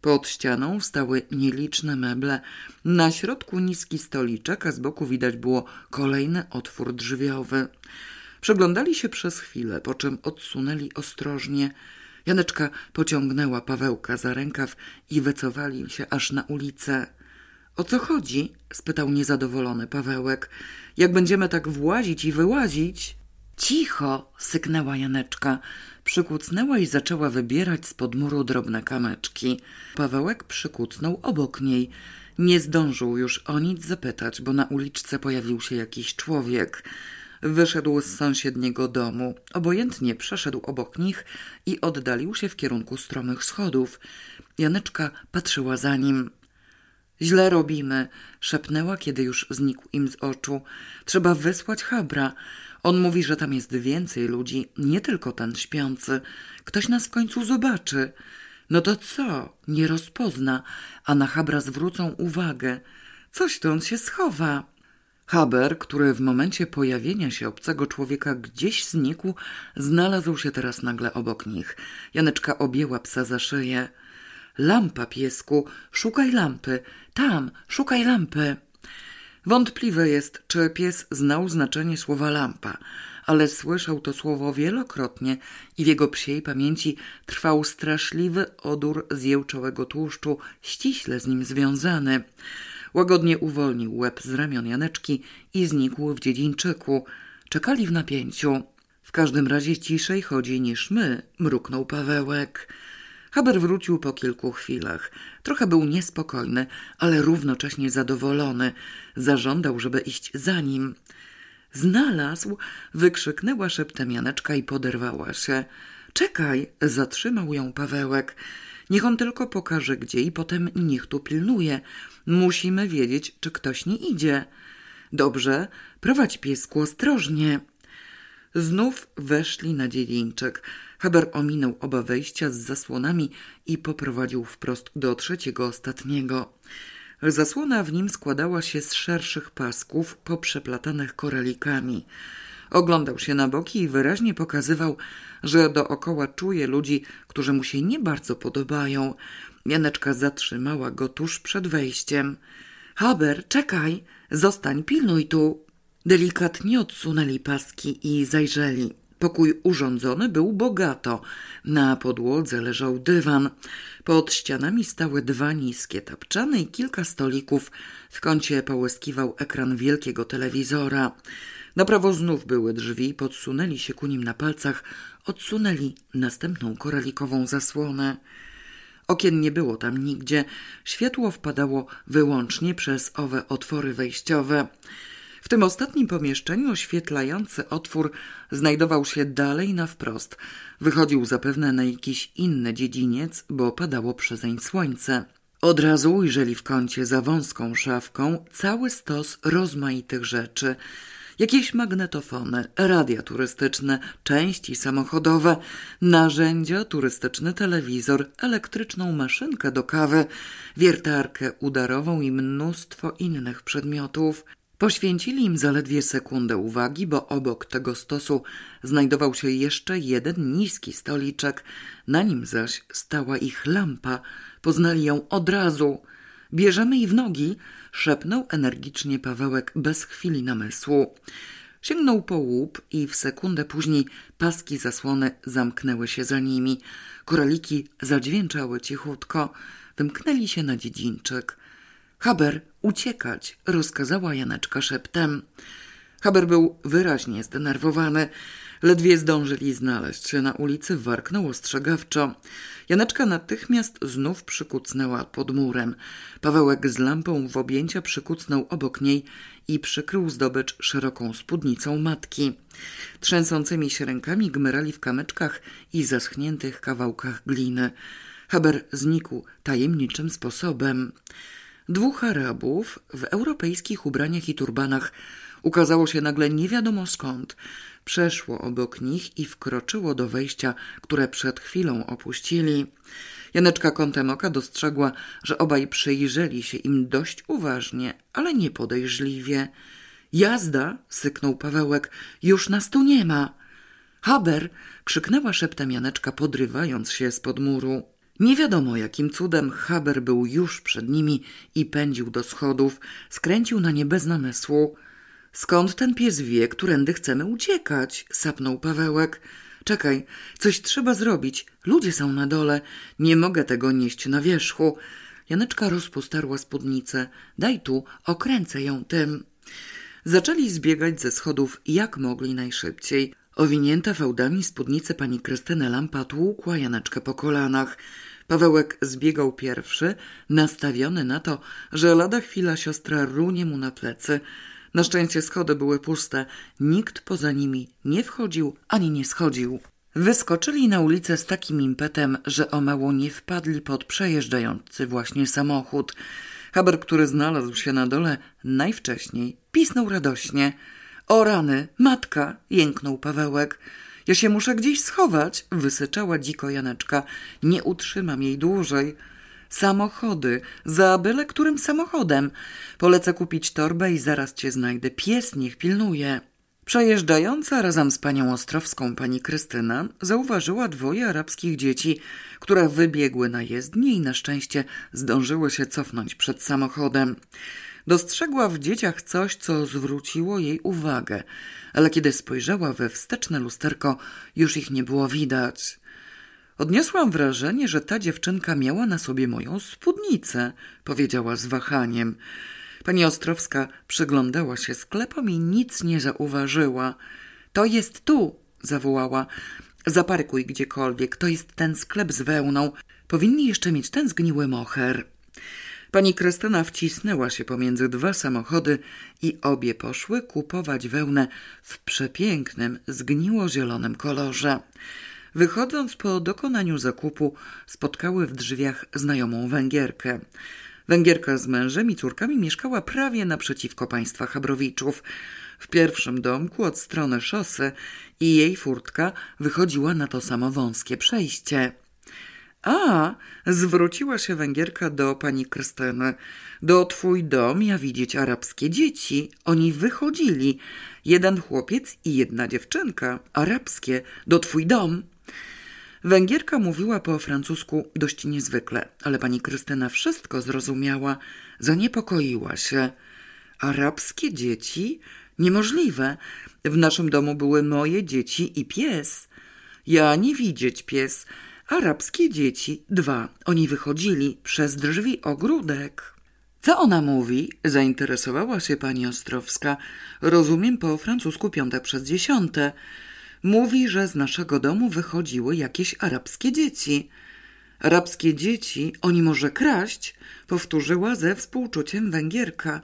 Pod ścianą stały nieliczne meble, na środku niski stoliczek, a z boku widać było kolejny otwór drzwiowy. Przeglądali się przez chwilę, po czym odsunęli ostrożnie. Janeczka pociągnęła Pawełka za rękaw i wycofali się aż na ulicę. O co chodzi? spytał niezadowolony Pawełek. Jak będziemy tak włazić i wyłazić? Cicho! syknęła Janeczka. Przykucnęła i zaczęła wybierać z pod muru drobne kamyczki. Pawełek przykucnął obok niej. Nie zdążył już o nic zapytać, bo na uliczce pojawił się jakiś człowiek. Wyszedł z sąsiedniego domu. Obojętnie przeszedł obok nich i oddalił się w kierunku stromych schodów. Janeczka patrzyła za nim. Źle robimy, szepnęła, kiedy już znikł im z oczu. Trzeba wysłać Habra. On mówi, że tam jest więcej ludzi, nie tylko ten śpiący. Ktoś nas w końcu zobaczy. No to co? Nie rozpozna, a na Habra zwrócą uwagę. Coś to on się schowa. Haber, który w momencie pojawienia się obcego człowieka gdzieś znikł, znalazł się teraz nagle obok nich. Janeczka objęła psa za szyję. Lampa, piesku, szukaj lampy. Tam, szukaj lampy. Wątpliwe jest, czy pies znał znaczenie słowa lampa, ale słyszał to słowo wielokrotnie i w jego psiej pamięci trwał straszliwy odór zjełczołego tłuszczu, ściśle z nim związany. Łagodnie uwolnił łeb z ramion Janeczki i znikł w dziedzińczyku. Czekali w napięciu. W każdym razie ciszej chodzi niż my, mruknął Pawełek. Haber wrócił po kilku chwilach. Trochę był niespokojny, ale równocześnie zadowolony. Zażądał, żeby iść za nim. Znalazł! wykrzyknęła szeptem Janeczka i poderwała się. Czekaj! zatrzymał ją Pawełek. Niech on tylko pokaże gdzie i potem niech tu pilnuje. Musimy wiedzieć, czy ktoś nie idzie. Dobrze, prowadź piesku ostrożnie. Znów weszli na dziedzińczek. Haber ominął oba wejścia z zasłonami i poprowadził wprost do trzeciego ostatniego. Zasłona w nim składała się z szerszych pasków poprzeplatanych koralikami. Oglądał się na boki i wyraźnie pokazywał, że dookoła czuje ludzi, którzy mu się nie bardzo podobają. Janeczka zatrzymała go tuż przed wejściem. Haber, czekaj, zostań, pilnuj tu. Delikatnie odsunęli paski i zajrzeli. Pokój urządzony był bogato. Na podłodze leżał dywan. Pod ścianami stały dwa niskie tapczany i kilka stolików. W kącie połyskiwał ekran wielkiego telewizora. Na prawo znów były drzwi, podsunęli się ku nim na palcach, odsunęli następną koralikową zasłonę. Okien nie było tam nigdzie, światło wpadało wyłącznie przez owe otwory wejściowe. W tym ostatnim pomieszczeniu oświetlający otwór znajdował się dalej na wprost. Wychodził zapewne na jakiś inny dziedziniec, bo padało przezeń słońce. Od razu ujrzeli w kącie za wąską szafką cały stos rozmaitych rzeczy. Jakieś magnetofony, radia turystyczne, części samochodowe, narzędzia, turystyczny telewizor, elektryczną maszynkę do kawy, wiertarkę udarową i mnóstwo innych przedmiotów. Poświęcili im zaledwie sekundę uwagi, bo obok tego stosu znajdował się jeszcze jeden niski stoliczek, na nim zaś stała ich lampa. Poznali ją od razu. Bierzemy i w nogi, szepnął energicznie Pawełek bez chwili namysłu. Sięgnął po łup i w sekundę później paski zasłony zamknęły się za nimi. Koraliki zadźwięczały cichutko. Wymknęli się na dziedzińczyk. Haber, uciekać, rozkazała Janeczka szeptem. Haber był wyraźnie zdenerwowany. Ledwie zdążyli znaleźć się na ulicy, warknął ostrzegawczo. Janeczka natychmiast znów przykucnęła pod murem. Pawełek z lampą w objęcia przykucnął obok niej i przykrył zdobycz szeroką spódnicą matki. Trzęsącymi się rękami gmerali w kamyczkach i zaschniętych kawałkach gliny. Haber znikł tajemniczym sposobem. Dwóch Arabów w europejskich ubraniach i turbanach ukazało się nagle nie wiadomo skąd. Przeszło obok nich i wkroczyło do wejścia, które przed chwilą opuścili. Janeczka kątem oka dostrzegła, że obaj przyjrzeli się im dość uważnie, ale nie podejrzliwie. Jazda, syknął Pawełek, już nas tu nie ma. Haber! krzyknęła szeptem Janeczka, podrywając się spod muru. Nie wiadomo jakim cudem Haber był już przed nimi i pędził do schodów, skręcił na nie bez namysłu. Skąd ten pies wie, którędy chcemy uciekać? sapnął Pawełek. Czekaj, coś trzeba zrobić. Ludzie są na dole. Nie mogę tego nieść na wierzchu. Janeczka rozpostarła spódnicę. Daj tu, okręcę ją tym. Zaczęli zbiegać ze schodów jak mogli najszybciej. Owinięta fałdami spódnicę pani Krystyny Lampa tłukła Janeczkę po kolanach. Pawełek zbiegał pierwszy, nastawiony na to, że lada chwila siostra runie mu na plecy. Na szczęście schody były puste. Nikt poza nimi nie wchodził ani nie schodził. Wyskoczyli na ulicę z takim impetem, że o mało nie wpadli pod przejeżdżający właśnie samochód. Haber, który znalazł się na dole najwcześniej, pisnął radośnie. O rany, matka! jęknął Pawełek. Ja się muszę gdzieś schować, wysyczała dziko Janeczka. Nie utrzymam jej dłużej. Samochody, za byle którym samochodem. Polecę kupić torbę i zaraz cię znajdę. Pies niech pilnuje. Przejeżdżająca razem z panią Ostrowską pani Krystyna zauważyła dwoje arabskich dzieci, które wybiegły na jezdnię i na szczęście zdążyły się cofnąć przed samochodem. Dostrzegła w dzieciach coś, co zwróciło jej uwagę, ale kiedy spojrzała we wsteczne lusterko, już ich nie było widać. Odniosłam wrażenie, że ta dziewczynka miała na sobie moją spódnicę, powiedziała z wahaniem. Pani Ostrowska przyglądała się sklepom i nic nie zauważyła. To jest tu, zawołała. Zaparkuj gdziekolwiek, to jest ten sklep z wełną. Powinni jeszcze mieć ten zgniły moher. Pani Krystyna wcisnęła się pomiędzy dwa samochody i obie poszły kupować wełnę w przepięknym, zgniło-zielonym kolorze. Wychodząc po dokonaniu zakupu, spotkały w drzwiach znajomą Węgierkę. Węgierka z mężem i córkami mieszkała prawie naprzeciwko państwa Habrowiczów, w pierwszym domku od strony szosy i jej furtka wychodziła na to samo wąskie przejście. A, zwróciła się Węgierka do pani Krystyny. Do twój dom ja widzieć arabskie dzieci. Oni wychodzili. Jeden chłopiec i jedna dziewczynka. Arabskie. Do twój dom. Węgierka mówiła po francusku dość niezwykle, ale pani Krystyna wszystko zrozumiała. Zaniepokoiła się. Arabskie dzieci? Niemożliwe. W naszym domu były moje dzieci i pies. Ja nie widzieć pies. Arabskie dzieci. Dwa. Oni wychodzili przez drzwi ogródek. Co ona mówi? Zainteresowała się pani Ostrowska. Rozumiem po francusku piąte przez dziesiąte. Mówi, że z naszego domu wychodziły jakieś arabskie dzieci. Arabskie dzieci, oni może kraść, powtórzyła ze współczuciem Węgierka.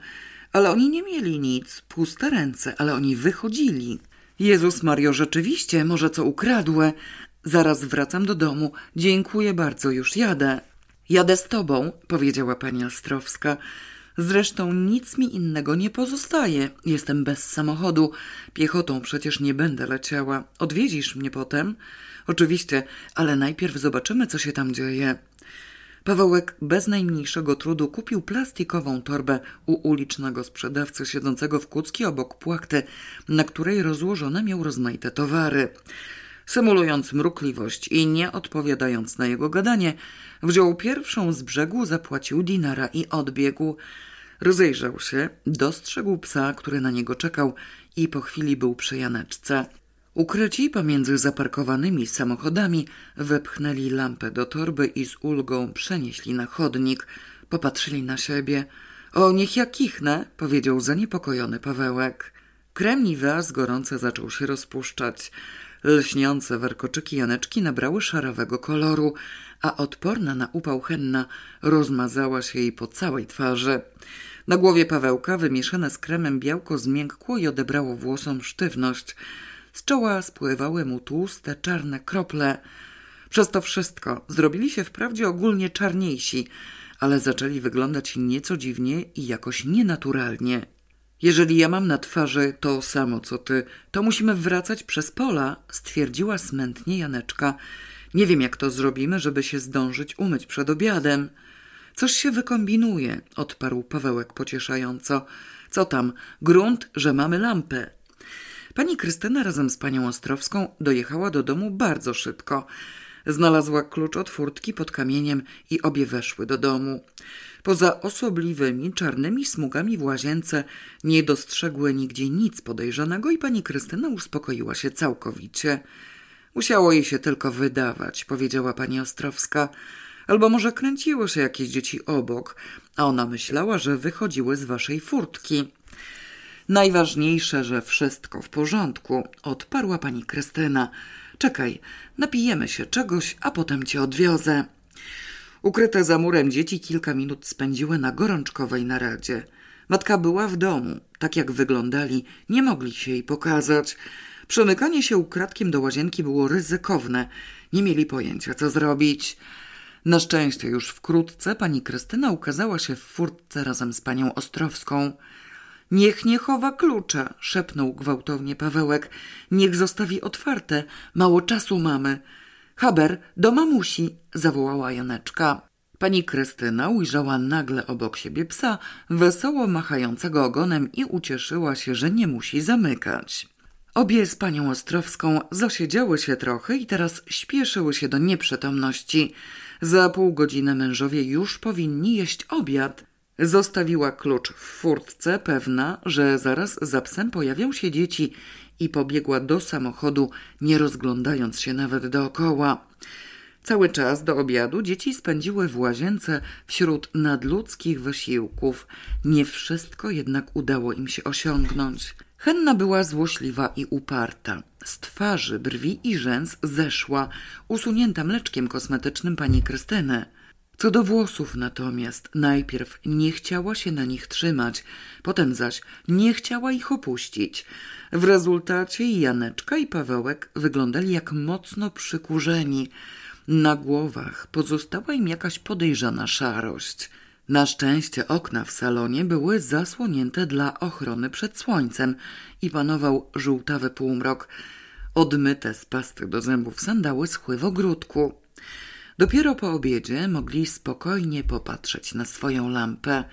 Ale oni nie mieli nic, puste ręce, ale oni wychodzili. Jezus Mario, rzeczywiście, może co ukradłe. Zaraz wracam do domu. Dziękuję bardzo, już jadę. Jadę z tobą, powiedziała pani Ostrowska. Zresztą nic mi innego nie pozostaje. Jestem bez samochodu. Piechotą przecież nie będę leciała. Odwiedzisz mnie potem? Oczywiście, ale najpierw zobaczymy, co się tam dzieje. Pawełek bez najmniejszego trudu kupił plastikową torbę u ulicznego sprzedawcy siedzącego w kucki obok płachty, na której rozłożone miał rozmaite towary. Symulując mrukliwość i nie odpowiadając na jego gadanie, wziął pierwszą z brzegu, zapłacił dinara i odbiegł. Rozejrzał się, dostrzegł psa, który na niego czekał i po chwili był przy Janeczce. Ukryci pomiędzy zaparkowanymi samochodami wepchnęli lampę do torby i z ulgą przenieśli na chodnik. Popatrzyli na siebie. O, niech ja kichnę, powiedział zaniepokojony Pawełek. Krem z gorące zaczął się rozpuszczać. Lśniące warkoczyki Janeczki nabrały szarowego koloru, a odporna na upał henna rozmazała się jej po całej twarzy. Na głowie Pawełka wymieszane z kremem białko zmiękło i odebrało włosom sztywność. Z czoła spływały mu tłuste, czarne krople. Przez to wszystko zrobili się wprawdzie ogólnie czarniejsi, ale zaczęli wyglądać nieco dziwnie i jakoś nienaturalnie. Jeżeli ja mam na twarzy to samo co ty, to musimy wracać przez pola, stwierdziła smętnie Janeczka. Nie wiem, jak to zrobimy, żeby się zdążyć umyć przed obiadem. Coś się wykombinuje, odparł Pawełek pocieszająco. Co tam, grunt, że mamy lampę. Pani Krystyna razem z panią Ostrowską dojechała do domu bardzo szybko. Znalazła klucz od furtki pod kamieniem i obie weszły do domu. Poza osobliwymi czarnymi smugami w łazience nie dostrzegły nigdzie nic podejrzanego i pani Krystyna uspokoiła się całkowicie. Musiało jej się tylko wydawać, powiedziała pani Ostrowska. Albo może kręciły się jakieś dzieci obok, a ona myślała, że wychodziły z waszej furtki. Najważniejsze, że wszystko w porządku, odparła pani Krystyna. Czekaj, napijemy się czegoś, a potem cię odwiozę. Ukryte za murem dzieci kilka minut spędziły na gorączkowej naradzie. Matka była w domu. Tak jak wyglądali, nie mogli się jej pokazać. Przemykanie się ukradkiem do łazienki było ryzykowne. Nie mieli pojęcia, co zrobić. Na szczęście już wkrótce pani Krystyna ukazała się w furtce razem z panią Ostrowską. Niech nie chowa klucza, szepnął gwałtownie Pawełek. Niech zostawi otwarte. Mało czasu mamy. Haber, do mamusi, zawołała Janeczka. Pani Krystyna ujrzała nagle obok siebie psa, wesoło machającego ogonem i ucieszyła się, że nie musi zamykać. Obie z panią Ostrowską zasiedziały się trochę i teraz śpieszyły się do nieprzytomności. Za pół godziny mężowie już powinni jeść obiad. Zostawiła klucz w furtce, pewna, że zaraz za psem pojawią się dzieci i pobiegła do samochodu, nie rozglądając się nawet dookoła. Cały czas do obiadu dzieci spędziły w łazience wśród nadludzkich wysiłków. Nie wszystko jednak udało im się osiągnąć. Henna była złośliwa i uparta. Z twarzy, brwi i rzęs zeszła, usunięta mleczkiem kosmetycznym pani Krystyny. Co do włosów natomiast, najpierw nie chciała się na nich trzymać, potem zaś nie chciała ich opuścić. W rezultacie Janeczka i Pawełek wyglądali jak mocno przykurzeni. Na głowach pozostała im jakaś podejrzana szarość. Na szczęście okna w salonie były zasłonięte dla ochrony przed słońcem i panował żółtawy półmrok. Odmyte z pasty do zębów sandały schły w ogródku. Dopiero po obiedzie mogli spokojnie popatrzeć na swoją lampę.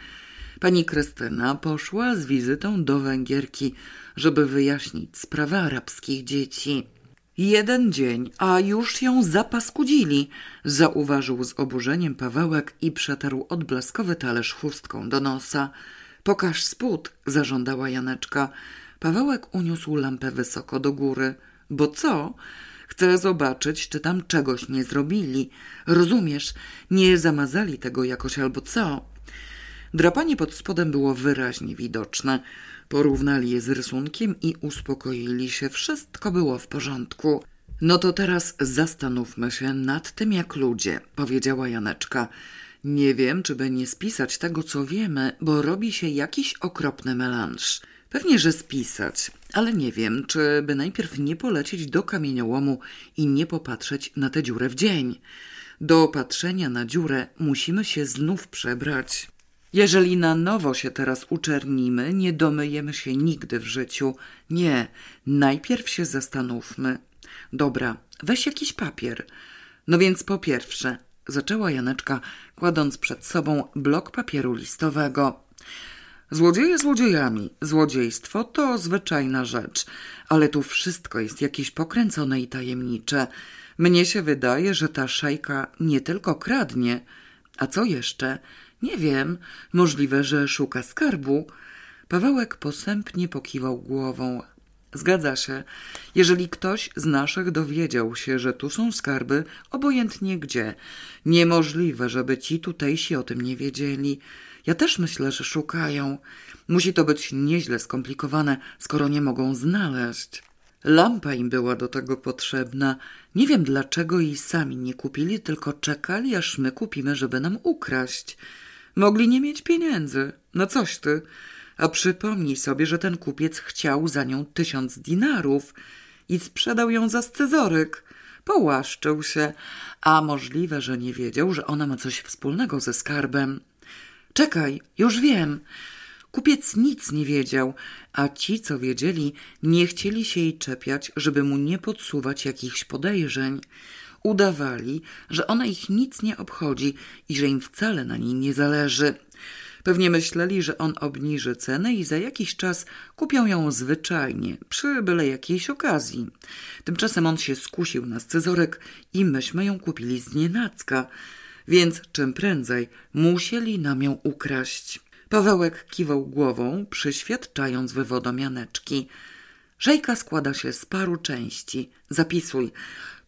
Pani Krystyna poszła z wizytą do Węgierki, żeby wyjaśnić sprawę arabskich dzieci. Jeden dzień, a już ją zapaskudzili, zauważył z oburzeniem Pawełek i przetarł odblaskowy talerz chustką do nosa. Pokaż spód, zażądała Janeczka. Pawełek uniósł lampę wysoko do góry. Bo co? Chcę zobaczyć, czy tam czegoś nie zrobili. Rozumiesz, nie zamazali tego jakoś albo co? Drapanie pod spodem było wyraźnie widoczne. Porównali je z rysunkiem i uspokoili się. Wszystko było w porządku. No to teraz zastanówmy się nad tym jak ludzie, powiedziała Janeczka. Nie wiem, czy by nie spisać tego, co wiemy, bo robi się jakiś okropny melanż. Pewnie, że spisać, ale nie wiem, czy by najpierw nie polecieć do kamieniołomu i nie popatrzeć na tę dziurę w dzień. Do patrzenia na dziurę musimy się znów przebrać. Jeżeli na nowo się teraz uczernimy, nie domyjemy się nigdy w życiu. Nie, najpierw się zastanówmy. Dobra, weź jakiś papier. No więc po pierwsze, zaczęła Janeczka, kładąc przed sobą blok papieru listowego. Złodzieje złodziejami. Złodziejstwo to zwyczajna rzecz, ale tu wszystko jest jakieś pokręcone i tajemnicze. Mnie się wydaje, że ta szajka nie tylko kradnie, a co jeszcze? Nie wiem, możliwe, że szuka skarbu. Pawełek posępnie pokiwał głową. Zgadza się. Jeżeli ktoś z naszych dowiedział się, że tu są skarby, obojętnie gdzie, niemożliwe, żeby ci tutejsi o tym nie wiedzieli. Ja też myślę, że szukają. Musi to być nieźle skomplikowane, skoro nie mogą znaleźć. Lampa im była do tego potrzebna. Nie wiem dlaczego jej sami nie kupili, tylko czekali, aż my kupimy, żeby nam ukraść. Mogli nie mieć pieniędzy. No coś ty. A przypomnij sobie, że ten kupiec chciał za nią tysiąc dinarów i sprzedał ją za scyzoryk. Połaszczył się, a możliwe, że nie wiedział, że ona ma coś wspólnego ze skarbem. Czekaj, już wiem. Kupiec nic nie wiedział, a ci, co wiedzieli, nie chcieli się jej czepiać, żeby mu nie podsuwać jakichś podejrzeń. Udawali, że ona ich nic nie obchodzi i że im wcale na niej nie zależy. Pewnie myśleli, że on obniży cenę i za jakiś czas kupią ją zwyczajnie, przy byle jakiejś okazji. Tymczasem on się skusił na scyzorek i myśmy ją kupili z nienacka, więc czym prędzej musieli nam ją ukraść. Pawełek kiwał głową, przyświadczając wywodomianeczki. Żejka składa się z paru części. Zapisuj.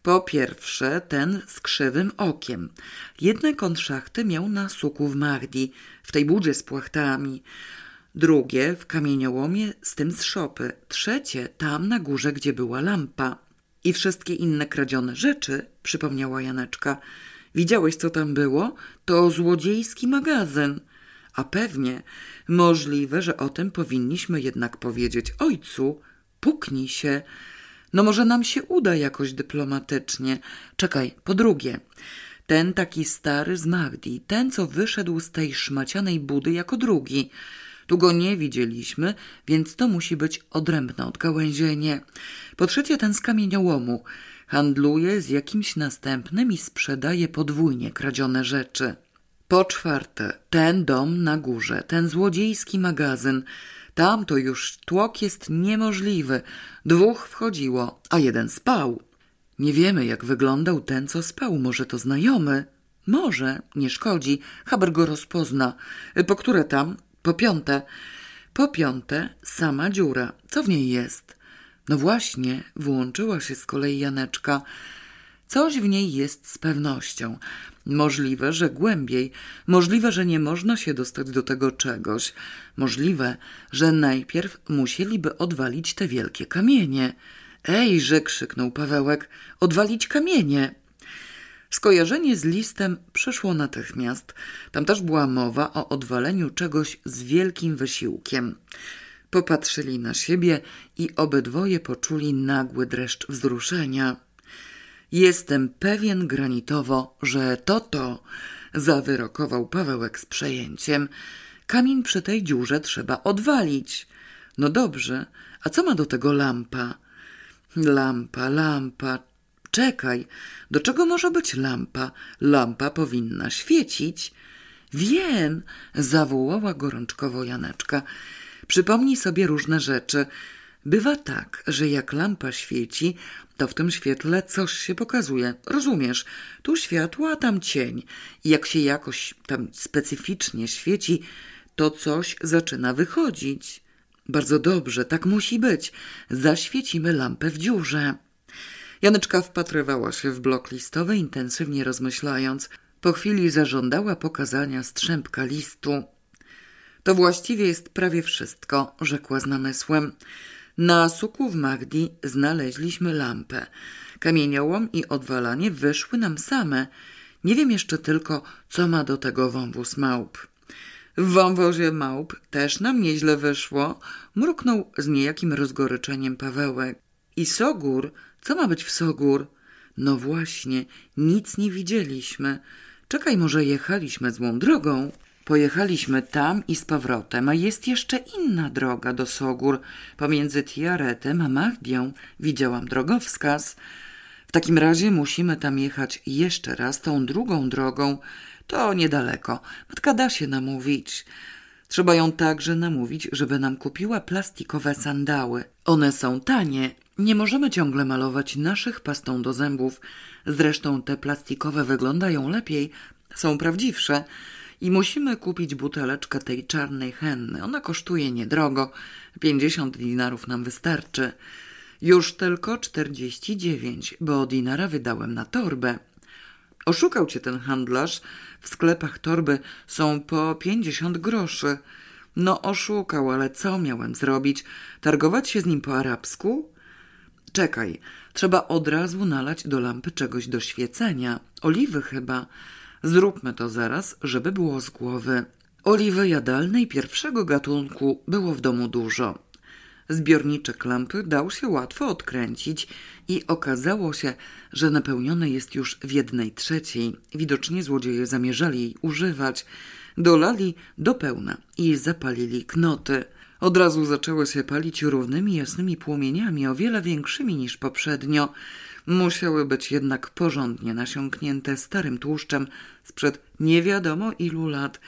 Po pierwsze, ten z krzywym okiem. Jedne kąt szachty miał na suku w Mahdi, w tej budzie z płachtami. Drugie w kamieniołomie z tym z szopy. Trzecie tam na górze, gdzie była lampa. I wszystkie inne kradzione rzeczy, przypomniała Janeczka. Widziałeś, co tam było? To złodziejski magazyn. A pewnie możliwe, że o tym powinniśmy jednak powiedzieć ojcu. Puknij się. No może nam się uda jakoś dyplomatycznie. Czekaj, po drugie, ten taki stary z Magdi, ten co wyszedł z tej szmacianej budy jako drugi. Tu go nie widzieliśmy, więc to musi być odrębne odgałęzienie. Po trzecie ten z kamieniołomu. Handluje z jakimś następnym i sprzedaje podwójnie kradzione rzeczy. Po czwarte, ten dom na górze, ten złodziejski magazyn. Tam to już tłok jest niemożliwy. Dwóch wchodziło, a jeden spał. Nie wiemy, jak wyglądał ten, co spał. Może to znajomy? Może, nie szkodzi. Haber go rozpozna. Po które tam? Po piąte. Po piąte, sama dziura. Co w niej jest? No właśnie, włączyła się z kolei Janeczka. Coś w niej jest z pewnością. Możliwe, że głębiej, możliwe, że nie można się dostać do tego czegoś, możliwe, że najpierw musieliby odwalić te wielkie kamienie. Ejże, krzyknął Pawełek, odwalić kamienie. Skojarzenie z listem przyszło natychmiast. Tam też była mowa o odwaleniu czegoś z wielkim wysiłkiem. Popatrzyli na siebie i obydwoje poczuli nagły dreszcz wzruszenia. Jestem pewien granitowo, że to to, zawyrokował Pawełek z przejęciem. Kamień przy tej dziurze trzeba odwalić. No dobrze, a co ma do tego lampa? Lampa, lampa. Czekaj, do czego może być lampa? Lampa powinna świecić. Wiem, zawołała gorączkowo Janeczka. Przypomnij sobie różne rzeczy. Bywa tak, że jak lampa świeci, to w tym świetle coś się pokazuje. Rozumiesz? Tu światło, a tam cień. I jak się jakoś tam specyficznie świeci, to coś zaczyna wychodzić. Bardzo dobrze, tak musi być. Zaświecimy lampę w dziurze. Janeczka wpatrywała się w blok listowy, intensywnie rozmyślając. Po chwili zażądała pokazania strzępka listu. To właściwie jest prawie wszystko, rzekła z namysłem. Na suku w Magdi znaleźliśmy lampę. Kamieniołom i odwalanie wyszły nam same. Nie wiem jeszcze tylko, co ma do tego wąwóz małp. W wąwozie małp też nam nieźle wyszło, mruknął z niejakim rozgoryczeniem Pawełek. I Sogór? Co ma być w Sogór? No właśnie, nic nie widzieliśmy. Czekaj, może jechaliśmy złą drogą? Pojechaliśmy tam i z powrotem, a jest jeszcze inna droga do Sogór. Pomiędzy Tiaretem a Mahdią widziałam drogowskaz. W takim razie musimy tam jechać jeszcze raz tą drugą drogą. To niedaleko. Matka da się namówić. Trzeba ją także namówić, żeby nam kupiła plastikowe sandały. One są tanie. Nie możemy ciągle malować naszych pastą do zębów. Zresztą te plastikowe wyglądają lepiej, są prawdziwsze. I musimy kupić buteleczkę tej czarnej henny. Ona kosztuje niedrogo. Pięćdziesiąt dinarów nam wystarczy. Już tylko czterdzieści dziewięć, bo dinara wydałem na torbę. Oszukał cię ten handlarz. W sklepach torby są po pięćdziesiąt groszy. No oszukał, ale co miałem zrobić? Targować się z nim po arabsku? Czekaj, trzeba od razu nalać do lampy czegoś do świecenia. Oliwy chyba. Zróbmy to zaraz, żeby było z głowy. Oliwy jadalnej pierwszego gatunku było w domu dużo. Zbiorniczek lampy dał się łatwo odkręcić i okazało się, że napełnione jest już w jednej trzeciej. Widocznie złodzieje zamierzali jej używać. Dolali do pełna i zapalili knoty. Od razu zaczęły się palić równymi, jasnymi płomieniami, o wiele większymi niż poprzednio. Musiały być jednak porządnie nasiąknięte starym tłuszczem sprzed nie wiadomo ilu lat,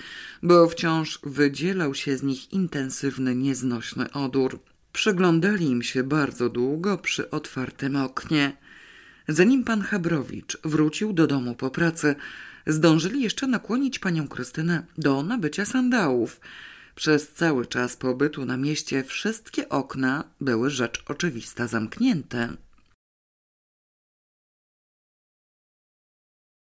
bo wciąż wydzielał się z nich intensywny, nieznośny odór. Przyglądali im się bardzo długo przy otwartym oknie. Zanim pan Habrowicz wrócił do domu po pracy, zdążyli jeszcze nakłonić panią Krystynę do nabycia sandałów. Przez cały czas pobytu na mieście wszystkie okna były rzecz oczywista zamknięte.